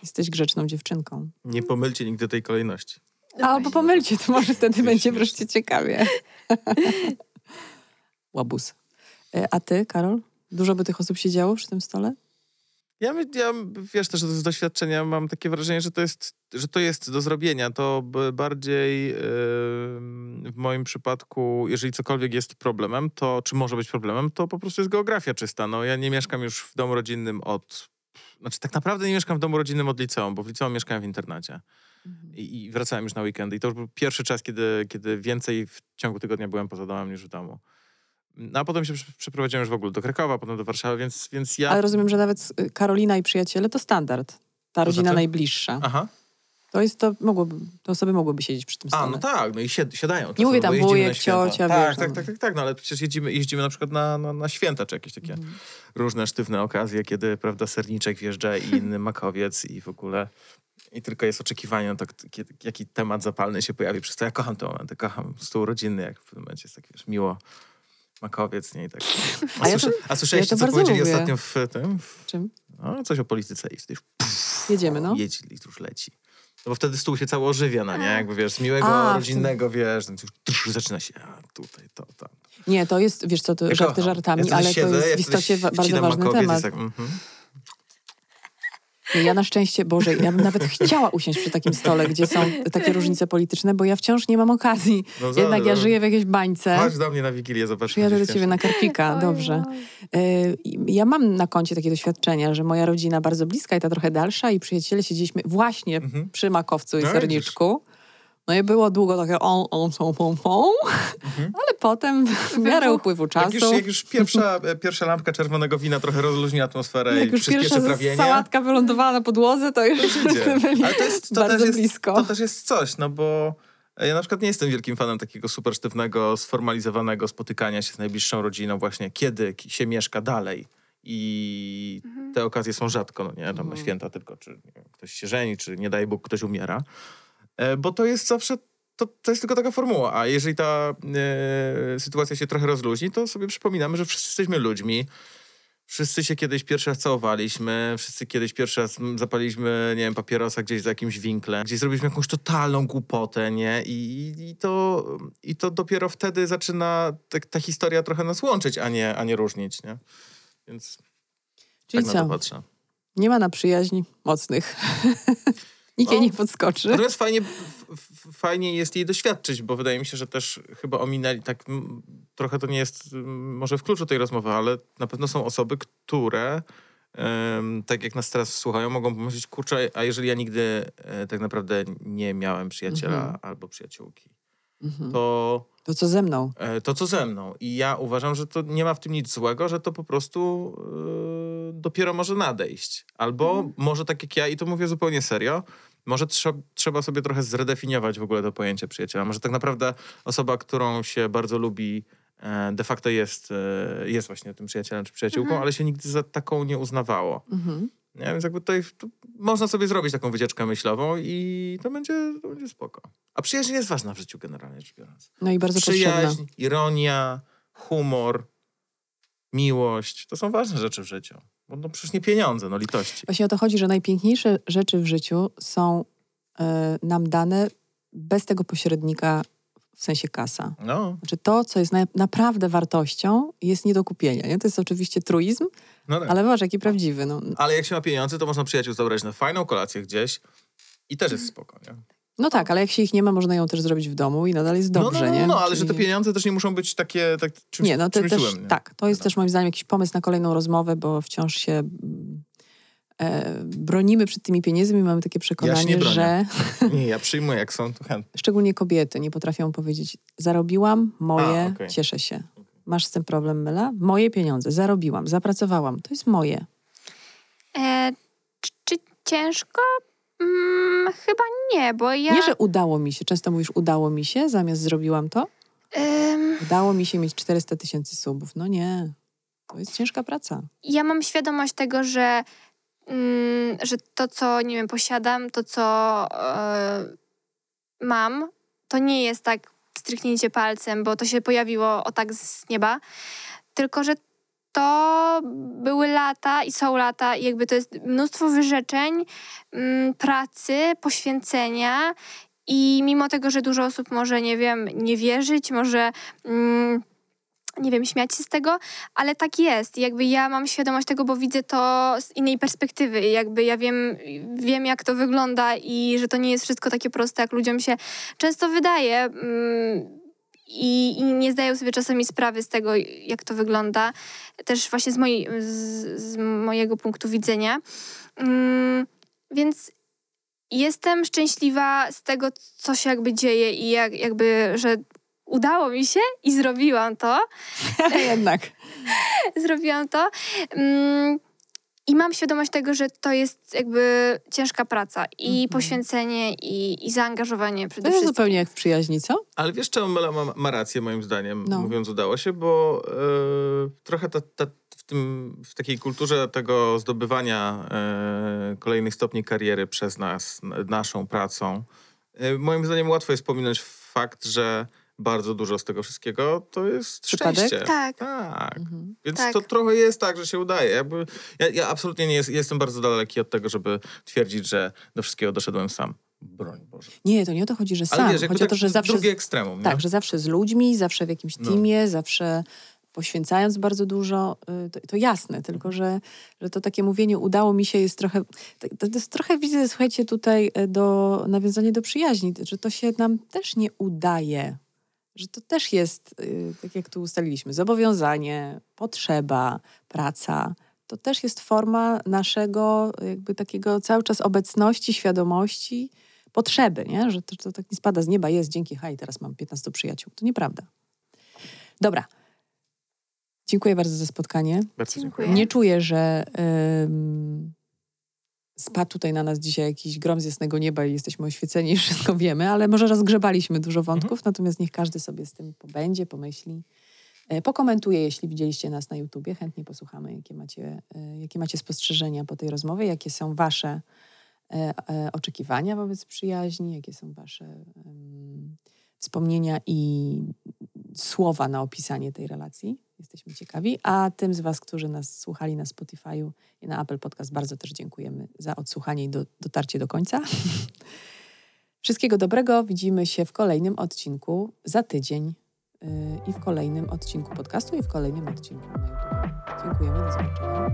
jesteś grzeczną dziewczynką. Nie pomylcie nigdy tej kolejności. Albo pomylcie, to może wtedy będzie wreszcie ciekawie. Łabuz. E, A ty, Karol? Dużo by tych osób siedziało przy tym stole? Ja, ja wiesz też z doświadczenia mam takie wrażenie, że to jest, że to jest do zrobienia. To bardziej yy, w moim przypadku, jeżeli cokolwiek jest problemem, to czy może być problemem, to po prostu jest geografia czysta. No, ja nie mieszkam już w domu rodzinnym od... Znaczy tak naprawdę nie mieszkam w domu rodzinnym od liceum, bo w liceum mieszkałem w internacie. Mhm. I, I wracałem już na weekendy. I to już był pierwszy czas, kiedy, kiedy więcej w ciągu tygodnia byłem poza domem niż w domu. No a potem się przeprowadziłem już w ogóle do Krakowa, potem do Warszawy, więc, więc ja... Ale rozumiem, że nawet y, Karolina i przyjaciele to standard. Ta rodzina znaczy? najbliższa. Aha. To jest to, mogłoby, te osoby mogłyby siedzieć przy tym stole. A, no tak, no i siadają. Nie mówię tam wujek, ciocia, tak, wiesz, tak, tak, tak, tak, no ale przecież jeździmy, jeździmy na przykład na, na, na święta, czy jakieś takie mm. różne sztywne okazje, kiedy, prawda, serniczek wjeżdża i inny makowiec i w ogóle i tylko jest oczekiwanie na to, jaki temat zapalny się pojawi. Przez to ja kocham te momenty, kocham stół rodzinny, jak w pewnym momencie jest tak, wiesz, miło makowiec, nie? I tak. A, a, ja to, a słyszeliście, ja co powiedzieli lubię. ostatnio w tym? W, Czym? No, coś o polityce i wtedy Jedziemy, no. Jedź, już leci. No bo wtedy stół się cały ożywia, no nie? Jakby wiesz, z miłego, a, rodzinnego, wiesz, no, już zaczyna się, a tutaj, to, tam. Nie, to jest, wiesz co, to ja żarty żartami, ja ale siedzę, to jest w istocie bardzo ważny temat. Tak, mm -hmm. Ja na szczęście, Boże, ja bym nawet chciała usiąść przy takim stole, gdzie są takie różnice polityczne, bo ja wciąż nie mam okazji. No Jednak ja żyję w jakiejś bańce. Chodź do mnie na Wigilię, zobacz. Przyjadę do ciebie na Karpika, dobrze. E, ja mam na koncie takie doświadczenia, że moja rodzina bardzo bliska i ta trochę dalsza i przyjaciele siedzieliśmy właśnie mhm. przy makowcu i no, serniczku. No i było długo takie on, on, są, pom, pom, mhm. ale potem w miarę upływu czasu... Jak już, jak już pierwsza, pierwsza lampka czerwonego wina trochę rozluźni atmosferę jak i już pierwsza trawienie... sałatka wylądowała na podłodze, to już to byli ale to jest, to bardzo jest, blisko. To też jest coś, no bo... Ja na przykład nie jestem wielkim fanem takiego super sztywnego, sformalizowanego spotykania się z najbliższą rodziną właśnie, kiedy się mieszka dalej. I mhm. te okazje są rzadko, no nie? Tam mhm. na święta tylko, czy wiem, ktoś się żeni, czy nie daj Bóg, ktoś umiera. E, bo to jest zawsze, to, to jest tylko taka formuła, a jeżeli ta e, sytuacja się trochę rozluźni, to sobie przypominamy, że wszyscy jesteśmy ludźmi, Wszyscy się kiedyś pierwszy raz całowaliśmy, wszyscy kiedyś pierwszy raz zapaliśmy, nie wiem, papierosa gdzieś za jakimś winklem, gdzieś zrobiliśmy jakąś totalną głupotę, nie? I, i, to, i to dopiero wtedy zaczyna ta, ta historia trochę nas łączyć, a nie, a nie różnić, nie? Więc Czyli tak co? Nie ma na przyjaźni mocnych. Nikt jej nie podskoczy. Natomiast fajnie, fajnie jest jej doświadczyć, bo wydaje mi się, że też chyba ominęli, tak trochę to nie jest może w kluczu tej rozmowy, ale na pewno są osoby, które um, tak jak nas teraz słuchają, mogą pomyśleć, kurczę, a jeżeli ja nigdy e, tak naprawdę nie miałem przyjaciela mhm. albo przyjaciółki, mhm. to... To co ze mną? E, to co ze mną. I ja uważam, że to nie ma w tym nic złego, że to po prostu e, dopiero może nadejść. Albo mhm. może tak jak ja, i to mówię zupełnie serio, może trzeba sobie trochę zredefiniować w ogóle to pojęcie przyjaciela. Może tak naprawdę osoba, którą się bardzo lubi, e, de facto jest, jest właśnie tym przyjacielem czy przyjaciółką, mhm. ale się nigdy za taką nie uznawało. Mhm. Nie? Więc jakby tutaj to można sobie zrobić taką wycieczkę myślową i to będzie, to będzie spoko. A przyjaźń jest ważna w życiu generalnie rzecz biorąc. No i bardzo Przyjaźń, potrzebna. ironia, humor, miłość. To są ważne rzeczy w życiu. Bo no przecież nie pieniądze, no litości. Właśnie o to chodzi, że najpiękniejsze rzeczy w życiu są y, nam dane bez tego pośrednika w sensie kasa. No. Znaczy to, co jest na, naprawdę wartością, jest nie do kupienia. Nie? To jest oczywiście truizm, no tak. ale zobacz, jaki prawdziwy. No. Ale jak się ma pieniądze, to można przyjaciół zabrać na fajną kolację gdzieś i też jest spoko, nie? No tak, ale jak się ich nie ma, można ją też zrobić w domu i nadal jest no, dobrze, no, no, no, nie? No, ale Czyli... że te pieniądze też nie muszą być takie tak, czymś, Nie, no to też, złym, nie? tak. To jest no. też moim zdaniem jakiś pomysł na kolejną rozmowę, bo wciąż się e, bronimy przed tymi pieniędzmi, mamy takie przekonanie, ja że... Nie, ja przyjmuję, jak są, to chętnie. Szczególnie kobiety nie potrafią powiedzieć, zarobiłam, moje, A, okay. cieszę się. Masz z tym problem, Myla? Moje pieniądze, zarobiłam, zapracowałam, to jest moje. E, czy, ciężko? Mm, chyba nie, bo ja... Nie, że udało mi się. Często mówisz, udało mi się, zamiast zrobiłam to? Um... Udało mi się mieć 400 tysięcy subów. No nie. To jest ciężka praca. Ja mam świadomość tego, że, mm, że to, co, nie wiem, posiadam, to, co yy, mam, to nie jest tak stryknięcie palcem, bo to się pojawiło o tak z nieba, tylko że to były lata i są lata, i jakby to jest mnóstwo wyrzeczeń, mm, pracy, poświęcenia. I mimo tego, że dużo osób może, nie wiem, nie wierzyć, może mm, nie wiem, śmiać się z tego, ale tak jest. Jakby ja mam świadomość tego, bo widzę to z innej perspektywy. Jakby ja wiem, wiem jak to wygląda i że to nie jest wszystko takie proste, jak ludziom się często wydaje. Mm, i, i, nie zdają sobie czasami sprawy z tego, jak to wygląda, też właśnie z, z, z mojego punktu widzenia. Mm, więc jestem szczęśliwa z tego, co się jakby dzieje i jak, jakby, że udało mi się i zrobiłam to. Jednak. zrobiłam to. Mm, i mam świadomość tego, że to jest jakby ciężka praca i mm -hmm. poświęcenie i, i zaangażowanie przede to wszystkim. zupełnie jak w przyjaźni, co? Ale wiesz, czemu Mela ma, ma rację moim zdaniem, no. mówiąc udało się, bo e, trochę ta, ta, w, tym, w takiej kulturze tego zdobywania e, kolejnych stopni kariery przez nas, naszą pracą, e, moim zdaniem łatwo jest pominąć fakt, że bardzo dużo z tego wszystkiego to jest Przypadek? szczęście. Tak. tak. Mhm. Więc tak. to trochę jest tak, że się udaje. Jakby, ja, ja absolutnie nie jest, jestem bardzo daleki od tego, żeby twierdzić, że do wszystkiego doszedłem sam. Broń Boże. Nie, to nie o to chodzi, że sam. wiesz, chodzi o to, że zawsze. Drugie ekstremum. Tak, nie? że zawsze z ludźmi, zawsze w jakimś no. teamie, no. zawsze poświęcając bardzo dużo, y, to, to, jasne, tylko że, że to takie mówienie udało mi się jest trochę, to, to jest trochę widzę, słuchajcie, tutaj y, do nawiązania do przyjaźni, że to się nam też nie udaje że to też jest, y, tak jak tu ustaliliśmy, zobowiązanie, potrzeba, praca. To też jest forma naszego jakby takiego cały czas obecności, świadomości, potrzeby, nie? że to, to tak nie spada z nieba, jest dzięki haj, teraz mam 15 przyjaciół. To nieprawda. Dobra. Dziękuję bardzo za spotkanie. Bardzo dziękuję. Nie czuję, że spadł tutaj na nas dzisiaj jakiś grom z jasnego nieba i jesteśmy oświeceni i wszystko wiemy, ale może rozgrzebaliśmy dużo wątków, mhm. natomiast niech każdy sobie z tym pobędzie, pomyśli, e, pokomentuje, jeśli widzieliście nas na YouTubie. Chętnie posłuchamy, jakie macie, e, jakie macie spostrzeżenia po tej rozmowie, jakie są wasze e, oczekiwania wobec przyjaźni, jakie są wasze wspomnienia i słowa na opisanie tej relacji. Jesteśmy ciekawi. A tym z Was, którzy nas słuchali na Spotify'u i na Apple Podcast, bardzo też dziękujemy za odsłuchanie i do, dotarcie do końca. Wszystkiego dobrego. Widzimy się w kolejnym odcinku za tydzień yy, i w kolejnym odcinku podcastu i w kolejnym odcinku na YouTube. Dziękujemy. Do zobaczenia.